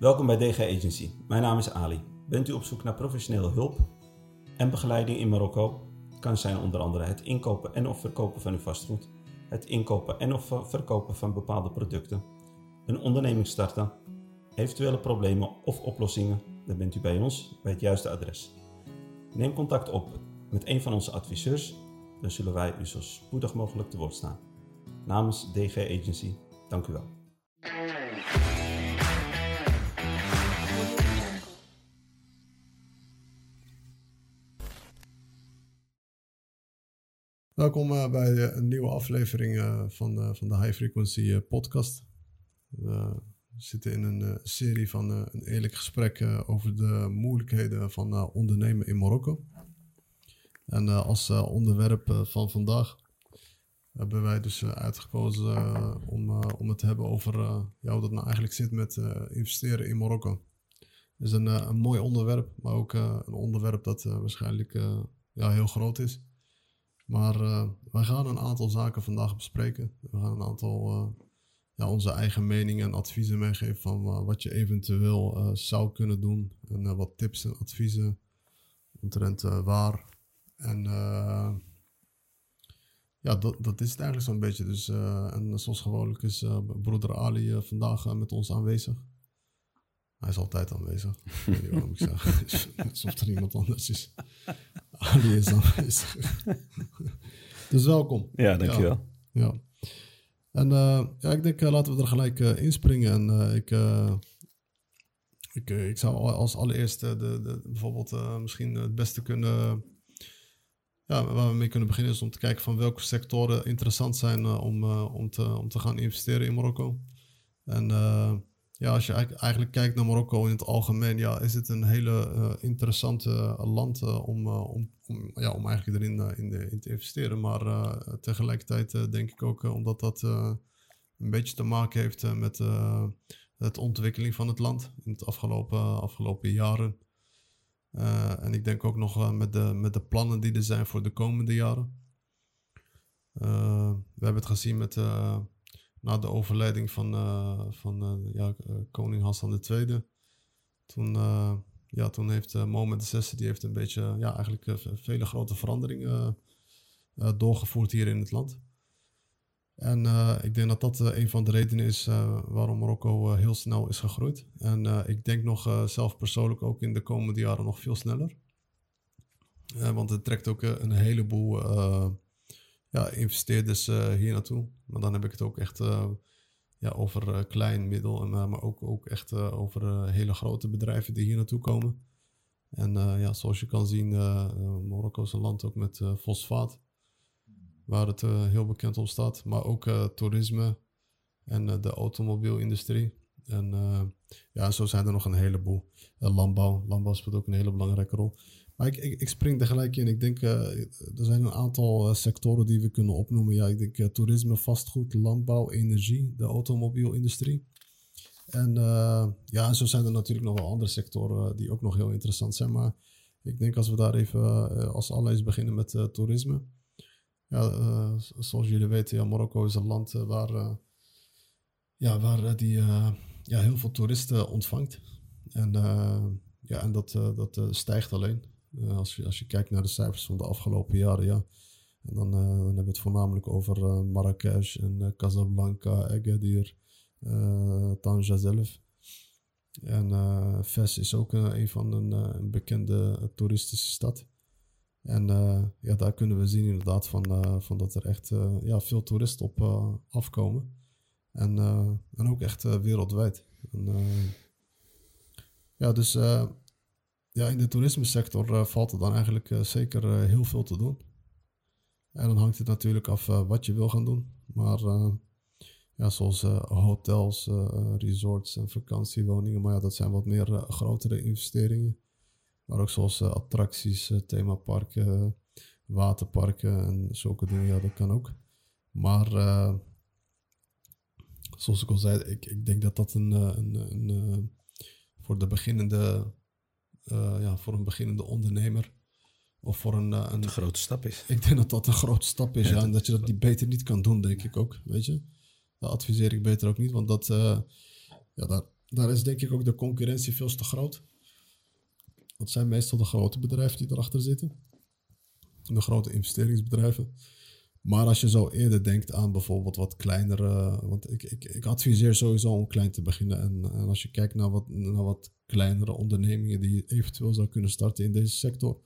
Welkom bij DG Agency. Mijn naam is Ali. Bent u op zoek naar professionele hulp en begeleiding in Marokko? Kan zijn onder andere het inkopen en of verkopen van uw vastgoed, het inkopen en of verkopen van bepaalde producten, een onderneming starten, eventuele problemen of oplossingen, dan bent u bij ons bij het juiste adres. Neem contact op met een van onze adviseurs, dan zullen wij u zo spoedig mogelijk te woord staan. Namens DG Agency, dank u wel. Welkom uh, bij uh, een nieuwe aflevering uh, van, van de High Frequency podcast. We zitten in een serie van een eerlijk gesprek over de moeilijkheden van ondernemen in Marokko. En als onderwerp van vandaag hebben wij dus uitgekozen om, om het te hebben over ja, hoe dat nou eigenlijk zit met investeren in Marokko. Het is een, een mooi onderwerp, maar ook een onderwerp dat waarschijnlijk ja, heel groot is. Maar uh, wij gaan een aantal zaken vandaag bespreken. We gaan een aantal uh, ja, onze eigen meningen en adviezen meegeven van uh, wat je eventueel zou kunnen doen. En wat tips en adviezen omtrent waar. En ja, dat, dat is het eigenlijk zo'n beetje. Dus, en zoals gewoonlijk is broeder Ali vandaag met ons aanwezig. Hij is altijd aanwezig. Ik weet niet waarom ik zeg. Alsof er iemand anders is. Ali is aanwezig. dus welkom. Ja, dankjewel. Ja. ja. En uh, ja, ik denk, uh, laten we er gelijk uh, inspringen. En ik, ik, ik zou als allereerste de, de, bijvoorbeeld misschien het beste kunnen... Ja, waar we mee kunnen beginnen is om te kijken van welke sectoren interessant zijn om, om, te, om te gaan investeren in Marokko. En ja, als je eigenlijk kijkt naar Marokko in het algemeen, ja, is het een hele uh, interessante uh, land uh, om, om, om, ja, om eigenlijk erin in, de, te investeren. Maar tegelijkertijd denk ik ook omdat dat een beetje te maken heeft met de ontwikkeling van het land in het afgelopen, afgelopen jaren. en ik denk ook nog met, de, met de plannen die er zijn voor de komende jaren. we hebben het gezien met na de overlijding van, uh, van uh, ja, uh, koning Hassan II. Toen, ja, toen heeft Mohammed VI die heeft een beetje, ja, eigenlijk vele grote veranderingen doorgevoerd hier in het land. En ik denk dat dat een van de redenen is waarom Marokko heel snel is gegroeid. En ik denk nog zelf persoonlijk ook in de komende jaren nog veel sneller. want het trekt ook een heleboel ja, investeerders uh, hier naartoe. Maar dan heb ik het ook echt uh, ja, over uh, klein, middel, en, maar ook, ook echt over hele grote bedrijven die hier naartoe komen. En ja, zoals je kan zien, Marokko is een land ook met fosfaat, waar het heel bekend om staat. Maar ook toerisme en de automobielindustrie. En ja, zo zijn er nog een heleboel. landbouw. Landbouw speelt ook een hele belangrijke rol. Ik, ik, ik spring in. Ik denk, uh, er zijn een aantal uh, sectoren die we kunnen opnoemen. Ja, ik denk uh, toerisme, vastgoed, landbouw, energie, de automobielindustrie. En ja, zo zijn er natuurlijk nog wel andere sectoren die ook nog heel interessant zijn. Maar ik denk als we daar even als allereerst beginnen met toerisme. Ja, zoals jullie weten, ja, Marokko is een land waar, ja, waar die ja, heel veel toeristen ontvangt. En, ja, en dat, dat stijgt alleen. Uh, als, je, als je kijkt naar de cijfers van de afgelopen jaren, ja. En dan, uh, dan hebben we het voornamelijk over uh, Marrakesh en Casablanca, Agadir, Tanja zelf. En Fes is ook een van een, bekende toeristische stad. En ja, daar kunnen we zien inderdaad van, van dat er echt ja, veel toeristen op afkomen. En, en ook echt wereldwijd. Ja, dus ja, in de toerismesector uh, valt er dan eigenlijk uh, zeker uh, heel veel te doen. En dan hangt het natuurlijk af wat je wil gaan doen. Maar ja, zoals hotels, resorts en vakantiewoningen. Maar ja, dat zijn wat meer grotere investeringen. Maar ook zoals attracties, themaparken, waterparken en zulke dingen. Ja, dat kan ook. Maar zoals ik al zei, ik, ik denk dat dat een, een, een voor de beginnende uh, ja, voor een beginnende ondernemer. Of voor een, uh, een... grote stap is. Ik denk dat dat een grote stap is, ja. en dat je dat die beter niet kan doen, denk ik ook, weet je. Dat adviseer ik beter ook niet, want dat, uh, ja, daar, daar is denk ik ook de concurrentie veel te groot. Dat zijn meestal de grote bedrijven die erachter zitten. De grote investeringsbedrijven. Maar als je zo eerder denkt aan bijvoorbeeld wat kleinere. Want ik, ik, ik adviseer sowieso om klein te beginnen. En, en als je kijkt naar wat, naar wat kleinere ondernemingen die je eventueel zou kunnen starten in deze sector,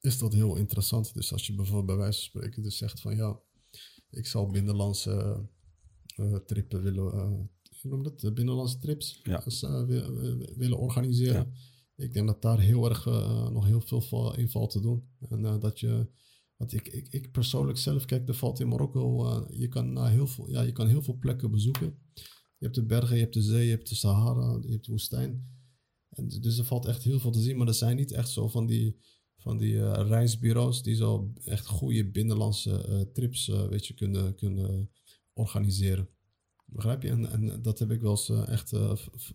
is dat heel interessant. Dus als je bijvoorbeeld bij wijze van spreken dus zegt van ja, ik zou binnenlandse uh, trippen willen. Uh, hoe noem dat? Binnenlandse trips Ja. dus, uh, willen organiseren. Ik denk dat daar heel erg nog heel veel in valt te doen. En dat je want ik, ik, ik persoonlijk zelf, kijk, er valt in Marokko, uh, je, kan naar heel veel, ja, je kan heel veel plekken bezoeken. Je hebt de bergen, je hebt de zee, je hebt de Sahara, je hebt de woestijn. En dus er valt echt heel veel te zien, maar er zijn niet echt zo van die, van die uh, reisbureaus die zo echt goede binnenlandse uh, trips weet je, kunnen, kunnen organiseren. Begrijp je? En, en dat heb ik wel eens echt,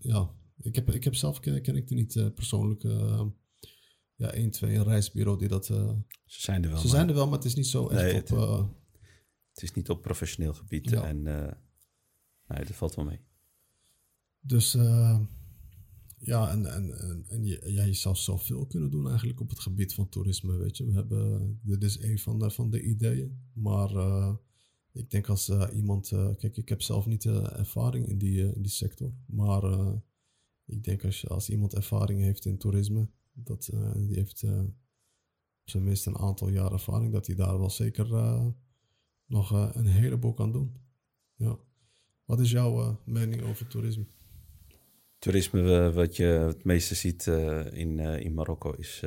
ja, ik heb, ik heb zelf, ken, ken ik die niet persoonlijk ja, 1, 2 een reisbureau die dat. Uh, ze zijn er wel. Ze zijn er wel, maar het is niet zo echt nee, op. Het, uh, het, is niet op professioneel gebied. Ja. En uh, nee, dat valt wel mee. Dus ja, en, en, en, en je, ja, je zou zoveel kunnen doen eigenlijk op het gebied van toerisme. Weet je, we hebben. Dit is een van de, van de ideeën. Maar ik denk als iemand. kijk, ik heb zelf niet ervaring in die, in die sector. Maar ik denk als, je, als iemand ervaring heeft in toerisme dat, uh, die heeft op zijn minst een aantal jaar ervaring, dat hij daar wel zeker uh, nog een heleboel kan doen. Ja. Wat is jouw mening over toerisme? Toerisme, wat je het meeste ziet in, in Marokko, is,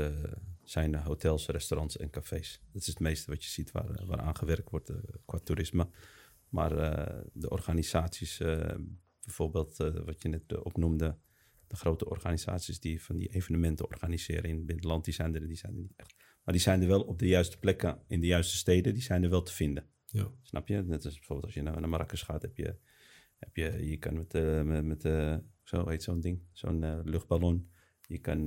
zijn hotels, restaurants en cafés. Dat is het meeste wat je ziet waar, waar aan gewerkt wordt qua toerisme. Maar de organisaties, bijvoorbeeld wat je net opnoemde, de grote organisaties die van die evenementen organiseren in het binnenland, die zijn er, die zijn er niet echt. Maar die zijn er wel op de juiste plekken, in de juiste steden, die zijn er wel te vinden. Ja. Snap je? Net als bijvoorbeeld als je naar, naar Marrakesh gaat, heb je, heb je, je kan met, uh, met, met uh, zo heet zo'n ding, zo'n uh, luchtballon. Je kan,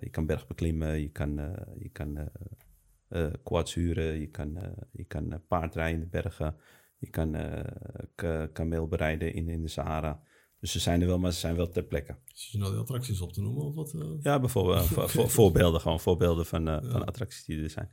je kan berg beklimmen, je kan, je kan quads huren, je kan, je kan paardrijden in de bergen, je kan kameel berijden in, in de Sahara. Dus ze zijn er wel, maar ze zijn wel ter plekke. Zit je nou die attracties op te noemen of wat? Uh... Ja, bijvoorbeeld vo vo voorbeelden, gewoon voorbeelden van, ja. van attracties die er zijn.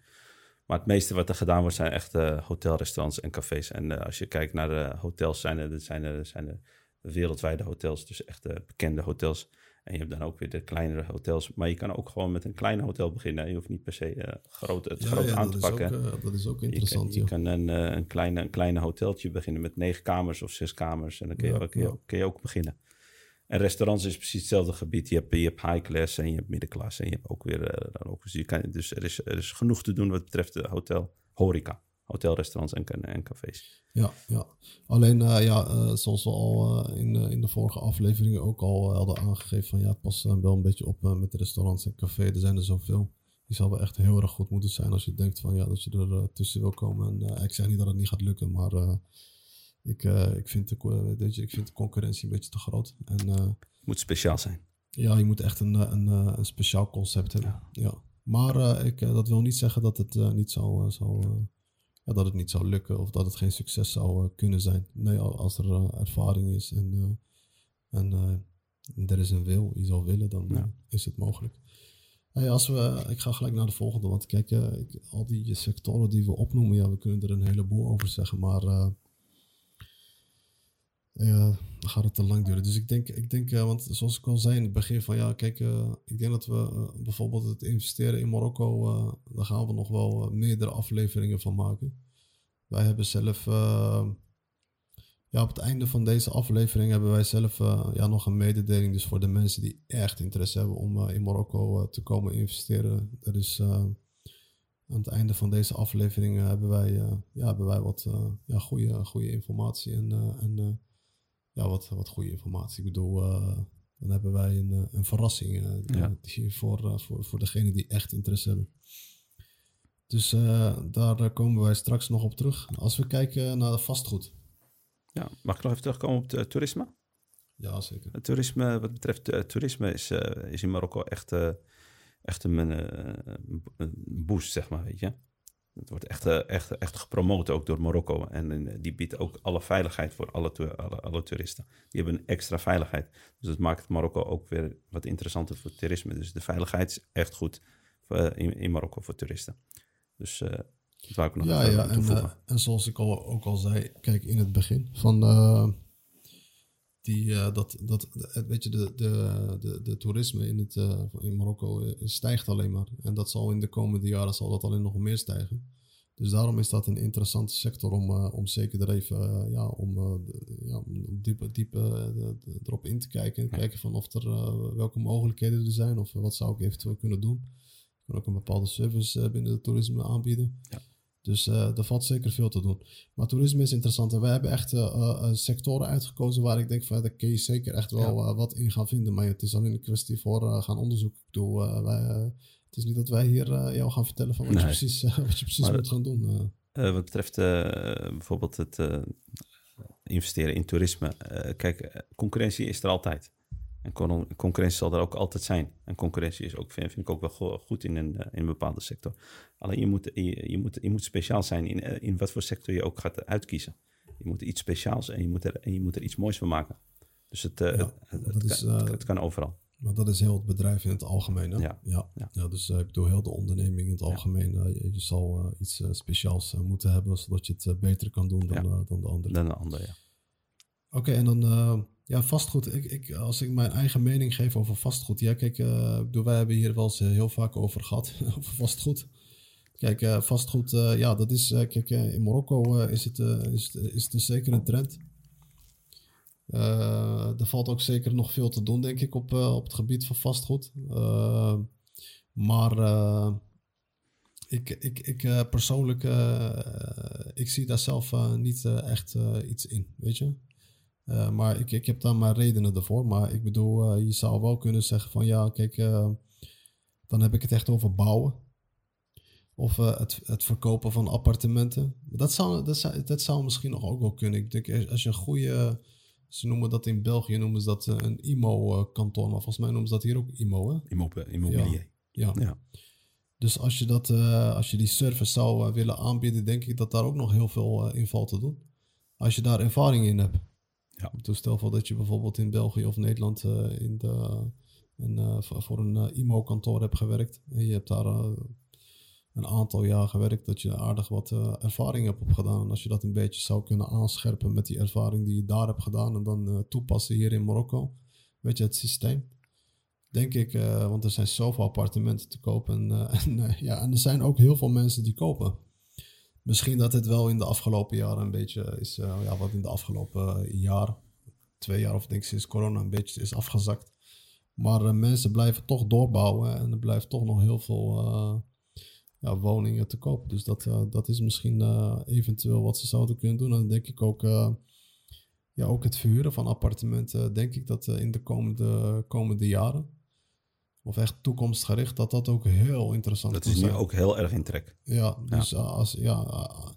Maar het meeste wat er gedaan wordt zijn echt hotelrestaurants en cafés. En als je kijkt naar de hotels, zijn er, zijn er, zijn er wereldwijde hotels, dus echt bekende hotels. En je hebt dan ook weer de kleinere hotels. Maar je kan ook gewoon met een klein hotel beginnen. Je hoeft niet per se groot, het ja, groot ja, aan te pakken. Ook, dat is ook interessant. Je kan, je kan een, een, kleine, een kleine hoteltje beginnen met negen kamers of zes kamers. En dan kun je, ja, kun je, kun je ook beginnen. En restaurants is precies hetzelfde gebied. Je hebt, je hebt high class en je hebt middenklasse. En je hebt ook weer uh, dan ook. Dus, je kan, dus er, is, er is genoeg te doen wat betreft de hotel, horeca. Hotelrestaurants en, en cafés. Ja, ja. alleen uh, ja, uh, zoals we al in, in de vorige afleveringen ook al hadden aangegeven. Van ja, pas wel een beetje op met de restaurants en cafés. Er zijn er zoveel. Die zal wel echt heel erg goed moeten zijn als je denkt van ja, dat je er tussen wil komen. En ik zeg niet dat het niet gaat lukken, maar ik, ik, vind de, je, ik vind de concurrentie een beetje te groot. En, moet speciaal zijn. Ja, je moet echt een, een, een speciaal concept hebben. Ja. ja. Maar ik, dat wil niet zeggen dat het, niet, zou, zou, ja, dat het niet zou lukken of dat het geen succes zou kunnen zijn. Nee, als er ervaring is en, en er is een wil, je zal willen, dan ja. is het mogelijk. Hey, als we, ik ga gelijk naar de volgende, want kijk, ik, al die sectoren die we opnoemen, ja, we kunnen er een heleboel over zeggen, maar ja, dan gaat het te lang duren. Dus ik denk, ik denk uh, want zoals ik al zei in het begin van ja, kijk, uh, ik denk dat we uh, bijvoorbeeld het investeren in Marokko, daar gaan we nog wel meerdere afleveringen van maken. Wij hebben zelf, ja, op het einde van deze aflevering hebben wij zelf ja, nog een mededeling. Dus voor de mensen die echt interesse hebben om in Marokko te komen investeren. Dat is aan het einde van deze aflevering hebben wij, ja, hebben wij wat ja, goede, goede informatie en, en ja, wat, wat goede informatie. Ik bedoel, uh, dan hebben wij een, een verrassing uh, Ja. voor, uh, voor, voor degene die echt interesse hebben. Dus daar komen wij straks nog op terug. Als we kijken naar vastgoed. Ja, mag ik nog even terugkomen op het toerisme? Ja, zeker. Het toerisme, wat betreft toerisme, is, is in Marokko echt, echt een, een boost, zeg maar, weet je. Het wordt echt, eh, echt, echt gepromoot ook door Marokko. En eh, die biedt ook alle veiligheid voor alle, alle, alle toeristen. Die hebben een extra veiligheid. Dus dat maakt Marokko ook weer wat interessanter voor toerisme. Dus de veiligheid is echt goed eh, in, in Marokko voor toeristen. Dus dat wou ik nog Ja, even ja en, en zoals ik al, ook al zei, kijk in het begin van die, eh, dat, dat, weet je, de, de, de, de toerisme in, het, eh, in Marokko eh, stijgt alleen maar. En dat zal in de komende jaren zal dat alleen nog meer stijgen. Dus daarom is dat een interessante sector om, om zeker er even, ja, om, ja, om diep, erop in te kijken. En kijken van of er, welke mogelijkheden er zijn of wat zou ik eventueel kunnen doen. Ik kan ook een bepaalde service binnen het toerisme aanbieden. Ja. Dus eh er valt zeker veel te doen. Maar toerisme is interessant. En wij hebben echt eh, eh, sectoren uitgekozen waar ik denk van daar kun je zeker echt wel wat in gaan vinden. Maar het is alleen een kwestie voor gaan onderzoeken. Ik bedoel, wij, het is niet dat wij hier jou gaan vertellen van wat je precies, wat je precies Maar moet gaan doen. wat betreft bijvoorbeeld het investeren in toerisme. kijk, concurrentie is er altijd. En con- concurrentie zal er ook altijd zijn. En concurrentie is ook, vind, vind ik ook wel go- goed in een, eh, in een bepaalde sector. Alleen je moet, je, je moet, je moet speciaal zijn in, eh, in wat voor sector je ook gaat uitkiezen. Je moet iets speciaals en je moet er, en je moet er iets moois van maken. Dus het, eh, Ja, het, dat het kan, het kan overal. Maar dat is heel het bedrijf in het algemeen. Hè? Ja. Ja. Ja. Ja. dus ik bedoel, heel de onderneming in het algemeen. je, je zal iets speciaals moeten hebben, zodat je het beter kan doen dan, dan de anderen. Dan een ander, ja. Oké, en dan ja, vastgoed. Ik, ik, als ik mijn eigen mening geef over vastgoed. Ja, kijk, bedoel, wij hebben hier wel eens eh, heel vaak over gehad, over vastgoed. Kijk, eh, vastgoed, ja, dat is, kijk, in Marokko is, het, is, is het zeker een trend. Er valt ook zeker nog veel te doen, denk ik, op, op het gebied van vastgoed. Maar ik, ik, ik persoonlijk, ik zie daar zelf niet echt iets in, weet je. Eh, maar ik, ik heb daar mijn redenen ervoor. Maar ik bedoel, eh, je zou wel kunnen zeggen van ja, kijk, eh, dan heb ik het echt over bouwen. Of het, het verkopen van appartementen. Dat zou, dat, zou, dat zou misschien nog ook wel kunnen. Ik denk, als je een goede, ze noemen dat in België, noemen ze dat een IMO-kantoor. Maar volgens mij noemen ze dat hier ook IMO, hè? Immo- Immobilier. Ja. Ja. Dus als je, dat, als je die service zou willen aanbieden, denk ik dat daar ook nog heel veel in valt te doen. Als je daar ervaring in hebt. Ja. Dus stel voor dat je bijvoorbeeld in België of Nederland eh, in de, een, eh, voor een eh, IMO-kantoor hebt gewerkt. En je hebt daar een aantal jaar gewerkt, dat je aardig wat ervaring hebt opgedaan. En als je dat een beetje zou kunnen aanscherpen met die ervaring die je daar hebt gedaan en dan toepassen hier in Marokko. Weet je, het systeem. Denk ik, want er zijn zoveel appartementen te kopen. En, en, ja, en er zijn ook heel veel mensen die kopen. Misschien dat het wel in de afgelopen jaren een beetje is, eh, ja, wat in de afgelopen eh, jaar, twee jaar of denk ik sinds corona een beetje is afgezakt. Maar eh, mensen blijven toch doorbouwen en er blijft toch nog heel veel ja, woningen te koop. Dus dat, dat is misschien eventueel wat ze zouden kunnen doen. En dan denk ik ook, ja, ook het verhuren van appartementen, denk ik dat in de komende, komende jaren, of echt toekomstgericht, dat dat ook heel interessant Dat kan is nu zijn. ook heel erg in trek. Ja, dus eh, als, ja, eh,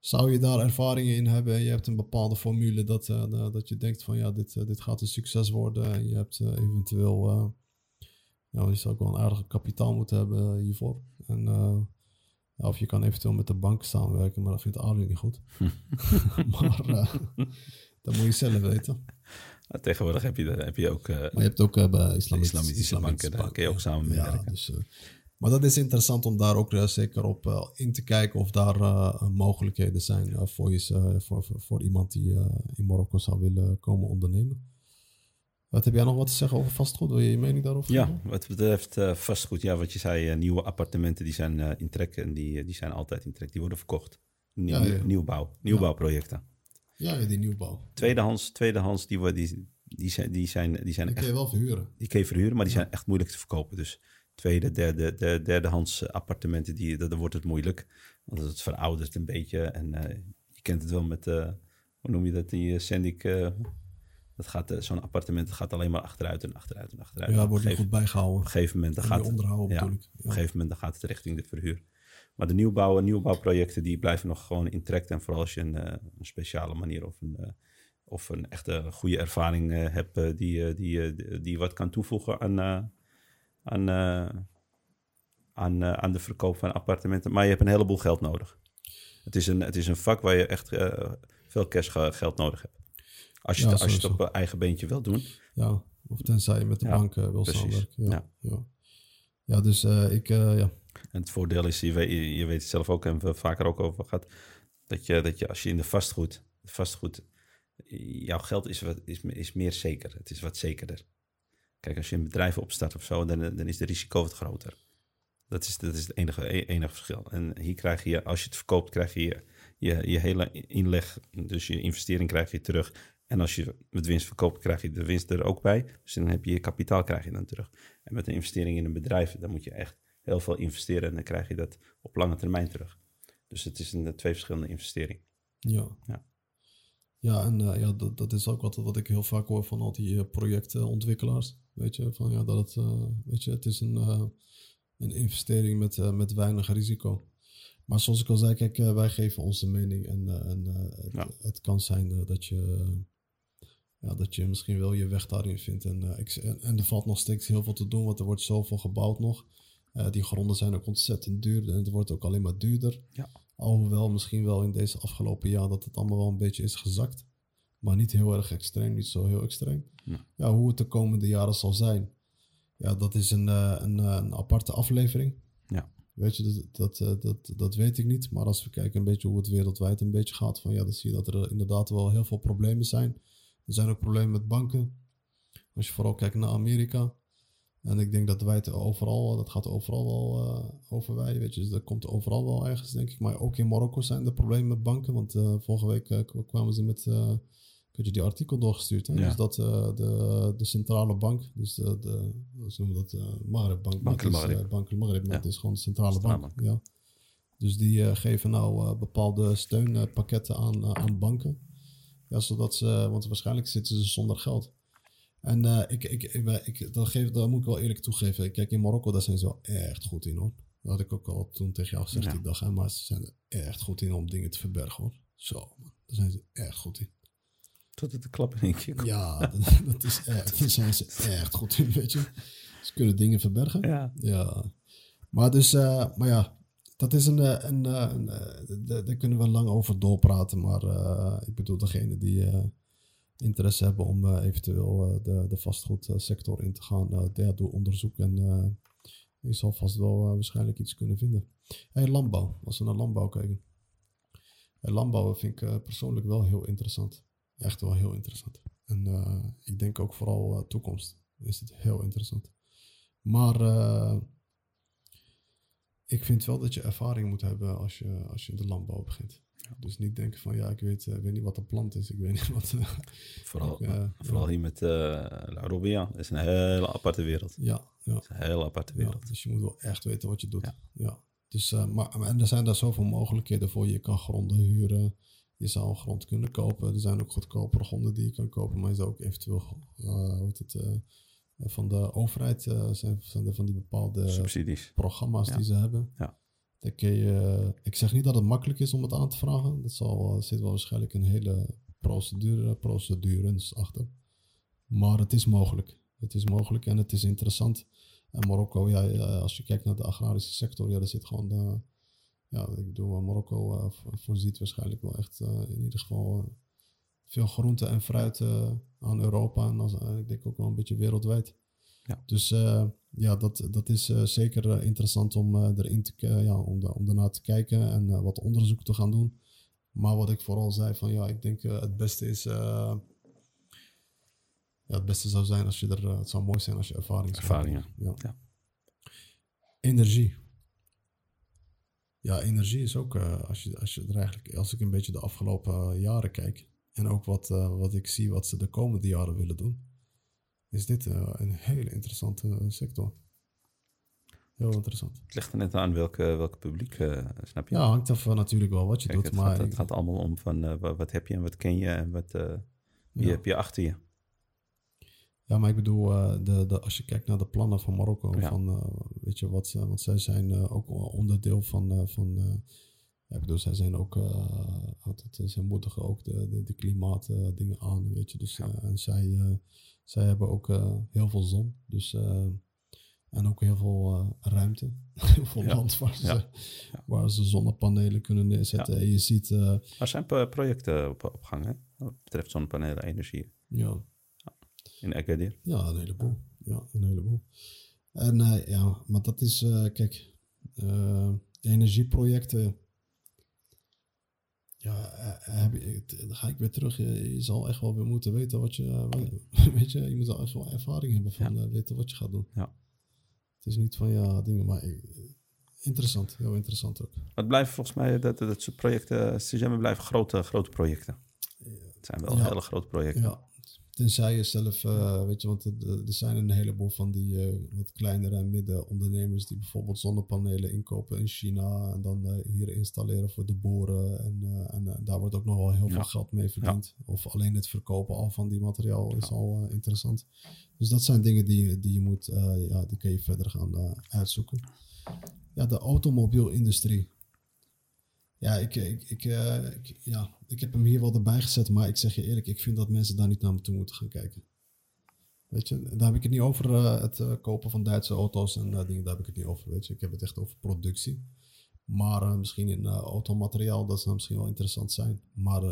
zou je daar ervaringen in hebben en je hebt een bepaalde formule dat, eh, da- dat je denkt van ja, dit, dit gaat een succes worden en je hebt eventueel, ja, je zou ook wel een aardige kapitaal moeten hebben hiervoor. En, ja, of je kan eventueel met de bank samenwerken, maar dat vindt Arie niet goed. maar dat moet je zelf weten. Maar tegenwoordig heb je, heb je ook... eh, Maar je hebt ook eh, bij islamitische, islamitische banken, daar kun je ook samen mee ja, werken. Dus, eh, maar dat is interessant om daar ook zeker op in te kijken of daar mogelijkheden zijn voor, je, voor, voor, voor iemand die in Marokko zou willen komen ondernemen. Wat heb jij nog wat te zeggen over vastgoed? Wil je je mening daarover Ja, wat betreft vastgoed, ja, wat je zei, nieuwe appartementen die zijn in trek en die, die zijn altijd in trek. Die worden verkocht. Nieuw, Ja, ja. Nieuwbouw, nieuwbouwprojecten. Ja, die nieuwbouw. Tweedehands, tweedehands die, worden- die, die, zijn, die, zijn, die zijn Die kun echt, je wel verhuren. die kun je verhuren, maar die zijn echt moeilijk te verkopen. Dus tweede, derde, de, derdehands appartementen, die, dat, dan wordt het moeilijk. Want het veroudert een beetje en eh, je kent het wel met, eh, hoe noem je dat, die uh, Sendik... eh, dat gaat, eh, zo'n appartement gaat alleen maar achteruit en achteruit en achteruit. Ja, wordt niet goed bijgehouden. Op een gegeven moment dan gaat het, onderhouden ja, natuurlijk. op een gegeven moment dan gaat het richting de verhuur. Maar de nieuwbouw, nieuwbouwprojecten die blijven nog gewoon in trek. En vooral als je een, eh, een speciale manier of een, eh, of een echte goede ervaring eh, hebt die, die, die, die wat kan toevoegen aan, aan, aan, aan de verkoop van appartementen. Maar je hebt een heleboel geld nodig. Het is een, het is een vak waar je echt veel cashgeld nodig hebt. Als je, Ja, het, als je het op eigen beentje wil doen. Ja, of tenzij je met de Ja, bank wil samenwerken. Ja, Ja. ja. ja. dus ik, ja. Het voordeel is, je weet, het zelf ook, en we het vaker ook over gehad, dat je, dat je als je in de vastgoed, vastgoed jouw geld is, wat, is, is meer zeker. Het is wat zekerder. Kijk, als je een bedrijf opstart of zo, dan, dan is de risico wat groter. Dat is, dat is het enige, e- enige verschil. En hier krijg je, als je het verkoopt, krijg je je, je, je hele inleg, dus je investering krijg je terug. En als je met winst verkoopt, krijg je de winst er ook bij. Dus dan heb je je kapitaal krijg je dan terug. En met een investering in een bedrijf, dan moet je echt heel veel investeren en dan krijg je dat op lange termijn terug. Dus het is een twee verschillende investeringen. Ja. Ja. Ja, en eh, ja, dat, dat is ook wat, wat ik heel vaak hoor van al die eh, projectontwikkelaars. Weet je, van ja, dat het, eh, weet je, het is een, eh, een investering met, eh, met weinig risico. Maar zoals ik al zei, kijk, eh, wij geven onze mening en, eh, en eh, het, Ja. het kan zijn eh, dat je, ja, dat je misschien wel je weg daarin vindt. En, eh, ik, en, en er valt nog steeds heel veel te doen, want er wordt zoveel gebouwd nog. Eh, die gronden zijn ook ontzettend duur en het wordt ook alleen maar duurder. Ja. Alhoewel misschien wel in deze afgelopen jaar dat het allemaal wel een beetje is gezakt. Maar niet heel erg extreem, niet zo heel extreem. Ja. Ja, hoe het de komende jaren zal zijn. Ja, dat is een, eh, een, eh, een aparte aflevering. Ja. Weet je, dat, dat, dat, dat weet ik niet. Maar als we kijken een beetje hoe het wereldwijd een beetje gaat, van ja, dan zie je dat er inderdaad wel heel veel problemen zijn. Er zijn ook problemen met banken. Als je vooral kijkt naar Amerika. En ik denk dat wij het overal, dat gaat overal wel eh, over wij, weet je. Dus dat komt overal wel ergens, denk ik. Maar ook in Marokko zijn er problemen met banken. Want eh, vorige week eh, kwamen ze met, ik je die artikel doorgestuurd. Hè? Ja. Dus dat de, de centrale bank, dus de, de ze noemen dat Maghreb Bank. Bank al-Maghreb. eh, Bank maar het is gewoon de centrale, Centrale bank. Ja. Dus die geven nou bepaalde steunpakketten aan, aan banken. Ja, zodat ze, want waarschijnlijk zitten ze zonder geld. En eh, ik, ik, ik, ik, dat, geef, dat moet ik wel eerlijk toegeven. Kijk, in Marokko, daar zijn ze wel echt goed in hoor. Dat had ik ook al toen tegen jou gezegd Ja. die dag. Hè, maar ze zijn er echt goed in om dingen te verbergen hoor. Zo, man. Daar zijn ze echt goed in. Tot het de klap in één keer komt. Ja, dat, dat is echt, daar zijn ze echt goed in, weet je. Ze kunnen dingen verbergen. Ja. Ja. Maar dus, eh, maar ja, dat is een, eh, een, een daar kunnen we lang over doorpraten. Maar ik bedoel, degene die interesse hebben om eh, eventueel eh, de, de vastgoedsector in te gaan, eh ja, doe onderzoek en je zal vast wel waarschijnlijk iets kunnen vinden. Hey, landbouw, als we naar landbouw kijken. Landbouw vind ik persoonlijk wel heel interessant. Echt wel heel interessant. En ik denk ook vooral toekomst is het heel interessant. Maar ik vind wel dat je ervaring moet hebben als je, als je in de landbouw begint. Dus niet denken van ja, ik weet, eh, ik weet niet wat een plant is. Ik weet niet wat. eh, Vooral, eh, vooral ja. hier met uh, La Robia. Dat is een hele aparte wereld. Ja, ja, is een hele aparte ja, wereld. dus je moet wel echt weten wat je doet. Ja. Dus, maar, en er zijn daar zoveel mogelijkheden voor. Je kan gronden huren. Je zou een grond kunnen kopen. Er zijn ook goedkopere gronden die je kan kopen. Maar je zou ook eventueel hoe heet het, van de overheid eh, zijn, zijn er van die bepaalde Subsidies. programma's Ja. die ze hebben. Ja. Dan kun je, ik zeg niet dat het makkelijk is om het aan te vragen. Dat zal, er zit wel waarschijnlijk een hele procedure, procedures achter. Maar het is mogelijk. Het is mogelijk en het is interessant. En Marokko, ja, als je kijkt naar de agrarische sector, ja, daar zit gewoon de, ja, ik bedoel, Marokko eh, vo- voorziet waarschijnlijk wel echt eh, in ieder geval eh, veel groente en fruit eh, aan Europa en als, eh, ik denk ook wel een beetje wereldwijd. Ja. Dus eh, ja, dat, dat is zeker interessant om erin te, ja, om, de, om daarna te kijken en wat onderzoek te gaan doen. Maar wat ik vooral zei van ja, ik denk het beste is, ja, het beste zou zijn als je er, het zou mooi zijn als je ervaring hebben. Ja. Ja. Energie. Ja, energie is ook, als, je, als je er eigenlijk, als ik een beetje de afgelopen jaren kijk en ook wat, eh, wat ik zie wat ze de komende jaren willen doen, is dit eh, een hele interessante eh, sector. Heel interessant. Het ligt er net aan welke, welke publiek, snap je? Ja, hangt af van natuurlijk wel wat je Kijk, doet, het, maar gaat, het gaat allemaal om van wa- wat heb je en wat ken je en wat, wie Ja. heb je achter je. Ja, maar ik bedoel, de, de, als je kijkt naar de plannen van Marokko, Ja. van, weet je wat, ze- want zij zijn ook onderdeel van, van ja, ik bedoel, zij zijn ook, eh, altijd, eh, zij moedigen ook de, de, de klimaatdingen aan, weet je, dus, Ja. eh, en zij, eh, zij hebben ook eh, heel veel zon, dus, eh, En ook heel veel ruimte. heel veel Ja. land waar ze, Ja. waar ze zonnepanelen kunnen neerzetten. En je ziet, eh, Er zijn pro- projecten op, op gang, hè? Wat betreft zonnepanelen, energie. ja, In Agadir. Ja, een heleboel. Ja, een heleboel. En eh, ja, maar dat is, eh, kijk, eh, energieprojecten. Ja, eh, heb je, het- dan ga ik weer terug. Je, je zal echt wel weer moeten weten wat je. eh, weet je, je moet al echt wel ervaring hebben van eh, weten wat je gaat doen. Ja. Het is niet van ja, dingen, maar eh, interessant. Heel interessant ook. Het blijven volgens mij, dat, dat soort projecten, CGM blijven grote, grote projecten. Het zijn wel Ja. hele grote projecten. Ja, tenzij je zelf, eh, weet je, want er, er zijn een heleboel van die eh, wat kleinere en middenondernemers die bijvoorbeeld zonnepanelen inkopen in China en dan eh, hier installeren voor de boeren. En, eh, en eh, daar wordt ook nog wel heel Ja. veel geld mee verdiend. Of alleen het verkopen al van die materiaal is al eh, interessant. Dus dat zijn dingen die, die je moet, eh, ja, die kun je verder gaan eh, uitzoeken. Ja, de automobielindustrie. Ja, ik, ik, ik, eh, ik- ja, ik heb hem hier wel erbij gezet, maar ik zeg je eerlijk, ik vind dat mensen daar niet naar toe moeten gaan kijken. Weet je, daar heb ik het niet over eh, het eh, kopen van Duitse auto's en eh, dingen, daar heb ik het niet over. Weet je, ik heb het echt over productie. Maar misschien in automateriaal, dat zou misschien wel interessant zijn. Maar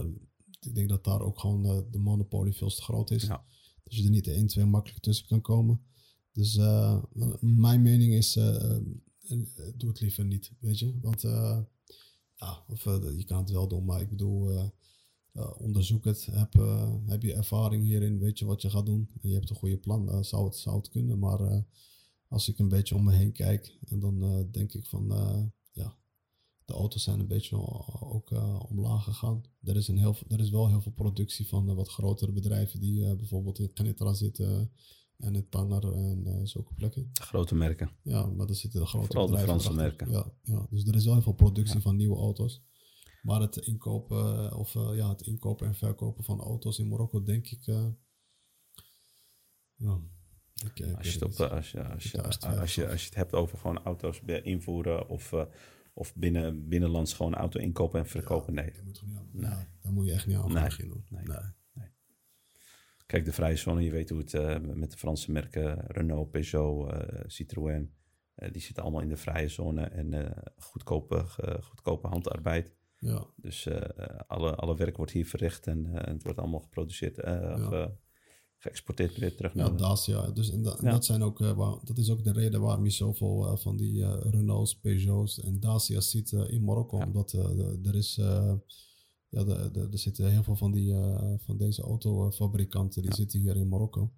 ik denk dat daar ook gewoon de monopolie veel te groot is. Ja. Dus je er niet 1, 2 makkelijk tussen kan komen. Dus eh, mijn mening is, doe het liever niet, weet je. Want eh, ja, eh, je kan het wel doen, maar ik bedoel, eh, eh, onderzoek het. Heb, heb je ervaring hierin, weet je wat je gaat doen. En je hebt een goede plan, zou, het, zou het kunnen. Maar als ik een beetje om me heen kijk, en dan denk ik van, ja, de auto's zijn een beetje ook omlaag gegaan. Er is, een heel, er is wel heel veel productie van wat grotere bedrijven die bijvoorbeeld in Genitra zitten en in Tanger en eh, zulke plekken. Grote merken. Ja, maar daar zitten de grote Vooral de Franse merken. Ja, ja, dus er is wel heel veel productie van nieuwe auto's. Maar het inkopen, eh, of, eh, ja, het inkopen en verkopen van auto's in Marokko, denk ik. ja, ik, Als je, het, op, als, je, als, je, als, je, als, twijfel je, het hebt over gewoon auto's invoeren of, eh, of binnen, binnenlands gewoon auto inkopen en verkopen, nee. Dat moet gewoon niet aan. Nee, daar moet je echt niet aan Nee, beginnen. nee. Nee. Kijk, de vrije zone, je weet hoe het eh, met de Franse merken Renault, Peugeot, eh, Citroën, eh, die zitten allemaal in de vrije zone en goedkope, goedkope handarbeid. Ja, Dus alle, alle werk wordt hier verricht en het wordt allemaal geproduceerd, eh, geëxporteerd weer terug ja, naar de- Dacia. Dus, en, da- en Ja. dat, zijn ook, waar, dat is ook de reden waarom je zoveel van die Renaults, Peugeots en Dacia's ziet in Marokko. Ja. Omdat er is... ja, er zitten heel veel van, die, eh, van deze autofabrikanten die Ja. zitten hier in Marokko.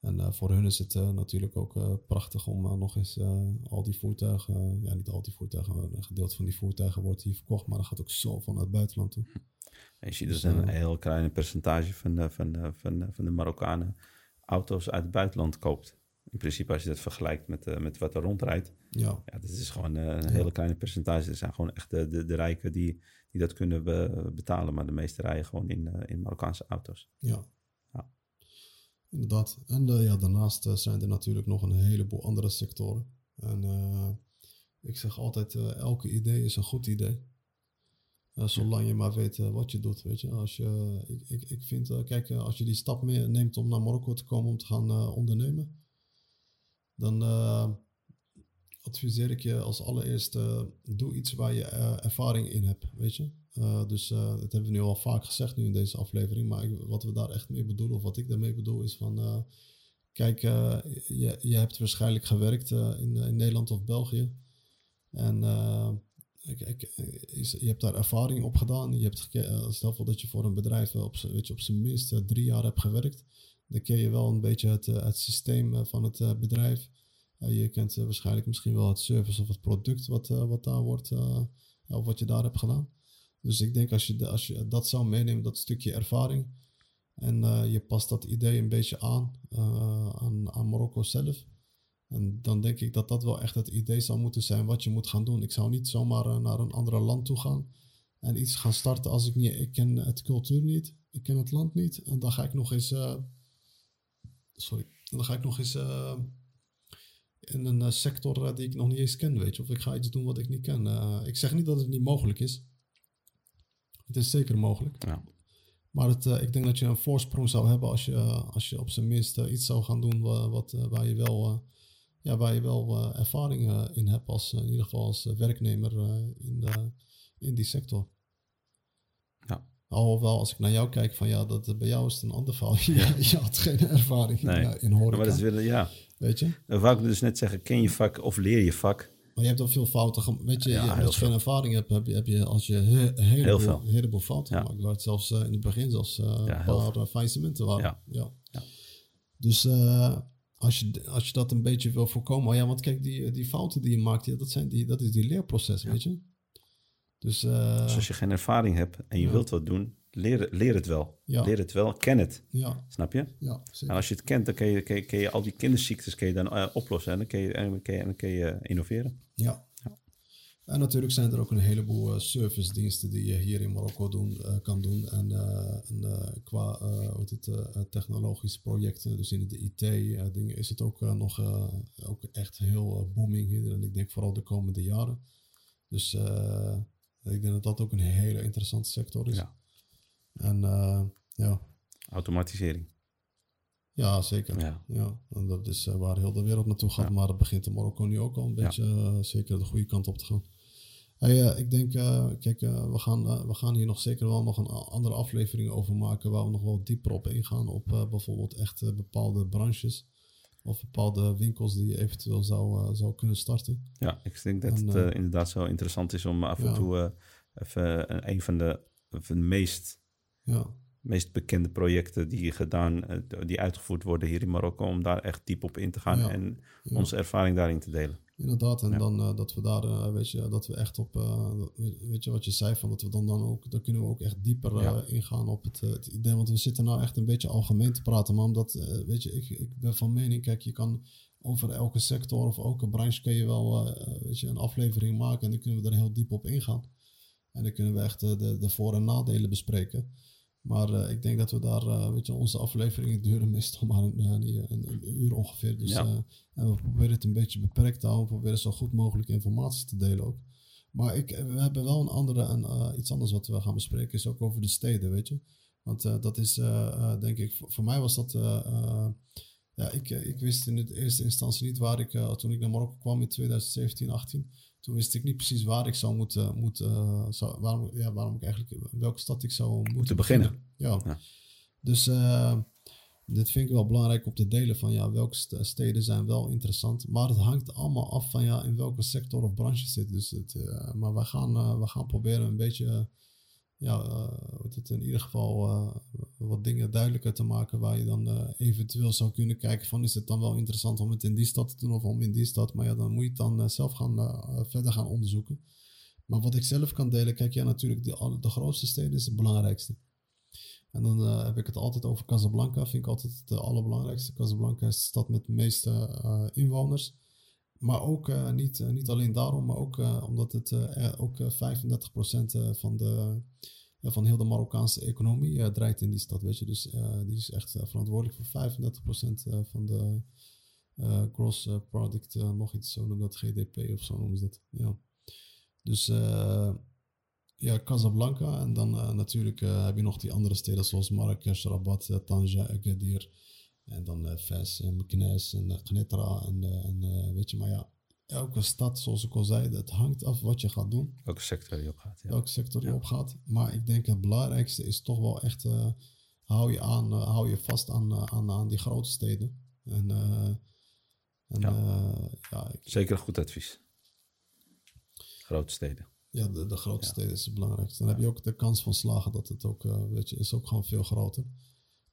En eh, voor hun is het eh, natuurlijk ook prachtig om nog eens al die voertuigen, ja niet al die voertuigen, maar een gedeelte van die voertuigen wordt hier verkocht, maar dat gaat ook zo van het buitenland toe. En je ziet Dus, een heel klein percentage van, de- van, de- van, de- van de Marokkanen auto's uit het buitenland koopt. In principe, als je dat vergelijkt met, met wat er rondrijdt, Ja, ja, dat is gewoon een hele kleine percentage. Er zijn gewoon echt de, de, de rijken die, die dat kunnen be- betalen, maar de meeste rijden gewoon in, eh, in Marokkaanse auto's. ja. Ja. Inderdaad. En eh, ja, daarnaast eh, zijn er natuurlijk nog een heleboel andere sectoren. En ik zeg altijd, elke idee is een goed idee. Zolang je maar weet wat je doet, weet je. Als je, ik, ik, ik vind, kijk, als je die stap neemt om naar Marokko te komen om te gaan ondernemen, dan adviseer ik je als allereerste, doe iets waar je eh, ervaring in hebt, weet je. Eh, dus eh, dat hebben we nu al vaak gezegd nu in deze aflevering, maar ik- wat we daar echt mee bedoelen, of wat ik daarmee bedoel, is van, kijk, je, je hebt waarschijnlijk gewerkt in, in Nederland of België. En ik, ik, je hebt daar ervaring op gedaan. Je hebt stel voor dat je voor een bedrijf op, weet je, op zijn minst drie jaar hebt gewerkt. Dan ken je wel een beetje het, het systeem van het bedrijf. Je kent eh, waarschijnlijk misschien wel het service of het product wat, eh, wat daar wordt, eh, of wat je daar hebt gedaan. Dus ik denk als je, de- als je dat zou meenemen, dat stukje ervaring, en je past dat idee een beetje aan, aan, Marokko zelf. En dan denk ik dat dat wel echt het idee zou moeten zijn wat je moet gaan doen. Ik zou niet zomaar naar een ander land toe gaan en iets gaan starten als ik niet... Ik ken het cultuur niet, ik ken het land niet. En dan ga ik nog eens... sorry. Dan ga ik nog eens in een eh, sector eh, die ik nog niet eens ken, weet je. Of ik ga iets doen wat ik niet ken. Eh, ik zeg niet dat het niet mogelijk is. Het is zeker mogelijk. Ja. Maar het, ik denk dat je een voorsprong zou hebben als je, als je op zijn minst iets zou gaan doen wa- wat, waar je wel ja, waar je wel ervaring in hebt, als, in ieder geval als werknemer in, de, in die sector. Ja. Alhoewel, als ik naar jou kijk, van ja, dat, bij jou is het een ander verhaal. Je, je had geen ervaring nee. in, in horeca. Maar dat is weer, ja. Weet je? Dan wou ik dus net zeggen, ken je vak of leer je vak. Maar je hebt al veel fouten gemaakt. Weet je, Ja, als je geen ervaring hebt, heb je, heb je als je he- een heleboel, veel. een heleboel fouten Ja. Waar het zelfs eh, in het begin zelfs eh, een heel paar uh, faillissementen waren. Ja. Ja. Ja. Dus eh, als, je, als je dat een beetje wil voorkomen. oh ja, want kijk, die, die fouten die je maakt, ja, dat, zijn die, dat is die leerproces, weet je. Dus, eh, Dus als je geen ervaring hebt en je Ja. wilt wat doen, leer, leer het wel. Ja. Leer het wel, ken het. ja, Snap je? ja, En als je het kent, dan kun je, kun je, kun je al die kinderziektes kun je dan eh, oplossen. En dan kun je, en dan kun je, en kun je innoveren. Ja. En natuurlijk zijn er ook een heleboel eh, servicediensten die je hier in Marokko doen, eh, kan doen. En, eh, en eh, qua eh, heet het, eh, technologische projecten, dus in de IT-dingen, is het ook eh, nog eh, ook echt heel eh, booming hier. En ik denk vooral de komende jaren. Dus eh, ik denk dat dat ook een hele interessante sector is. Ja. En eh, ja. Automatisering. ja, zeker. Ja. Ja, en dat is eh, waar heel de wereld naartoe gaat. Ja. Maar het begint in Marokko nu ook al een Ja. beetje eh, zeker de goede kant op te gaan. Hey, ik denk, kijk, we, gaan, we gaan hier nog zeker wel nog een andere aflevering over maken. Waar we nog wel dieper op ingaan. Op bijvoorbeeld echt bepaalde branches. Of bepaalde winkels die je eventueel zou, eh, zou kunnen starten. Ja, ik denk dat En, het eh, eh, inderdaad zo interessant is om af en ja. toe even een van de, van de meest, Ja, meest bekende projecten die, gedaan, die uitgevoerd worden hier in Marokko, om daar echt diep op in te gaan en onze ervaring daarin te delen. Inderdaad, en Ja. dan eh, dat we daar, eh, weet je, dat we echt op, eh, weet- je wat je zei, van dat we dan, dan ook, dan kunnen we ook echt dieper Ja. ingaan op het, het idee, want we zitten nou echt een beetje algemeen te praten, maar omdat, weet je, ik, ik ben van mening, kijk, je kan over elke sector of elke branche kun je wel, weet je, een aflevering maken en dan kunnen we er heel diep op ingaan. En dan kunnen we echt de, de voor- en nadelen bespreken. Maar eh, ik denk dat we daar, eh, weet je, onze afleveringen duren meestal maar een, eh, een, een uur ongeveer. Dus Ja. en we proberen het een beetje beperkt te houden. We proberen zo goed mogelijk informatie te delen ook. Maar ik, we hebben wel een andere, een, eh, iets anders wat we gaan bespreken, is ook over de steden, weet je. Want dat is, denk ik, voor, voor mij was dat, ja, ik, ik wist in de eerste instantie niet waar ik, toen ik naar Marokko kwam in 2017, 18, toen wist ik niet precies waar ik zou moeten, moeten eh, zou, waarom, ja, waarom ik eigenlijk, in welke stad ik zou moeten, beginnen. Ja. Ja. Dus eh, dit vind ik wel belangrijk om te delen van ja, welke st- steden zijn wel interessant. Maar het hangt allemaal af van ja, in welke sector of branche zit. Dus het, eh, maar we gaan, we gaan proberen een beetje, ja, eh, heet het in ieder geval eh, wat dingen duidelijker te maken waar je dan eh, eventueel zou kunnen kijken van is het dan wel interessant om het in die stad te doen of om in die stad. Maar ja, dan moet je het dan zelf gaan, verder gaan onderzoeken. Maar wat ik zelf kan delen, kijk ja, natuurlijk de, alle- de grootste steden is het belangrijkste. En dan heb ik het altijd over Casablanca. Vind ik altijd het allerbelangrijkste. Casablanca is de stad met de meeste inwoners. Maar ook eh, niet, eh, niet alleen daarom, maar ook eh, omdat het ook eh, 35% eh, van, de, van heel de Marokkaanse economie draait in die stad. Weet je? Dus die is echt verantwoordelijk voor 35% eh, van de gross product, nog iets, zo noemen dat GDP of zo noemen ze dat. Ja. Dus ja, Casablanca. En dan natuurlijk heb je nog die andere steden zoals Marrakesh, Rabat, Tanja, Agadir. En dan eh en Meknes en uh, Knetra. En, eh, en eh, weet je, maar ja, elke stad, zoals ik al zei, het hangt af wat je gaat doen. Welke sector je op gaat. Ja. Welke sector je Ja. opgaat. Maar ik denk het belangrijkste is toch wel echt, eh, hou, je aan, eh, hou je vast aan, eh, aan, aan die grote steden. En, eh, en Ja. ja. ik- Zeker een goed advies. Grote steden. Ja, de, de grote steden is het belangrijkste. Dan heb je ook de kans van slagen dat het ook, eh, weet je, is ook gewoon veel groter.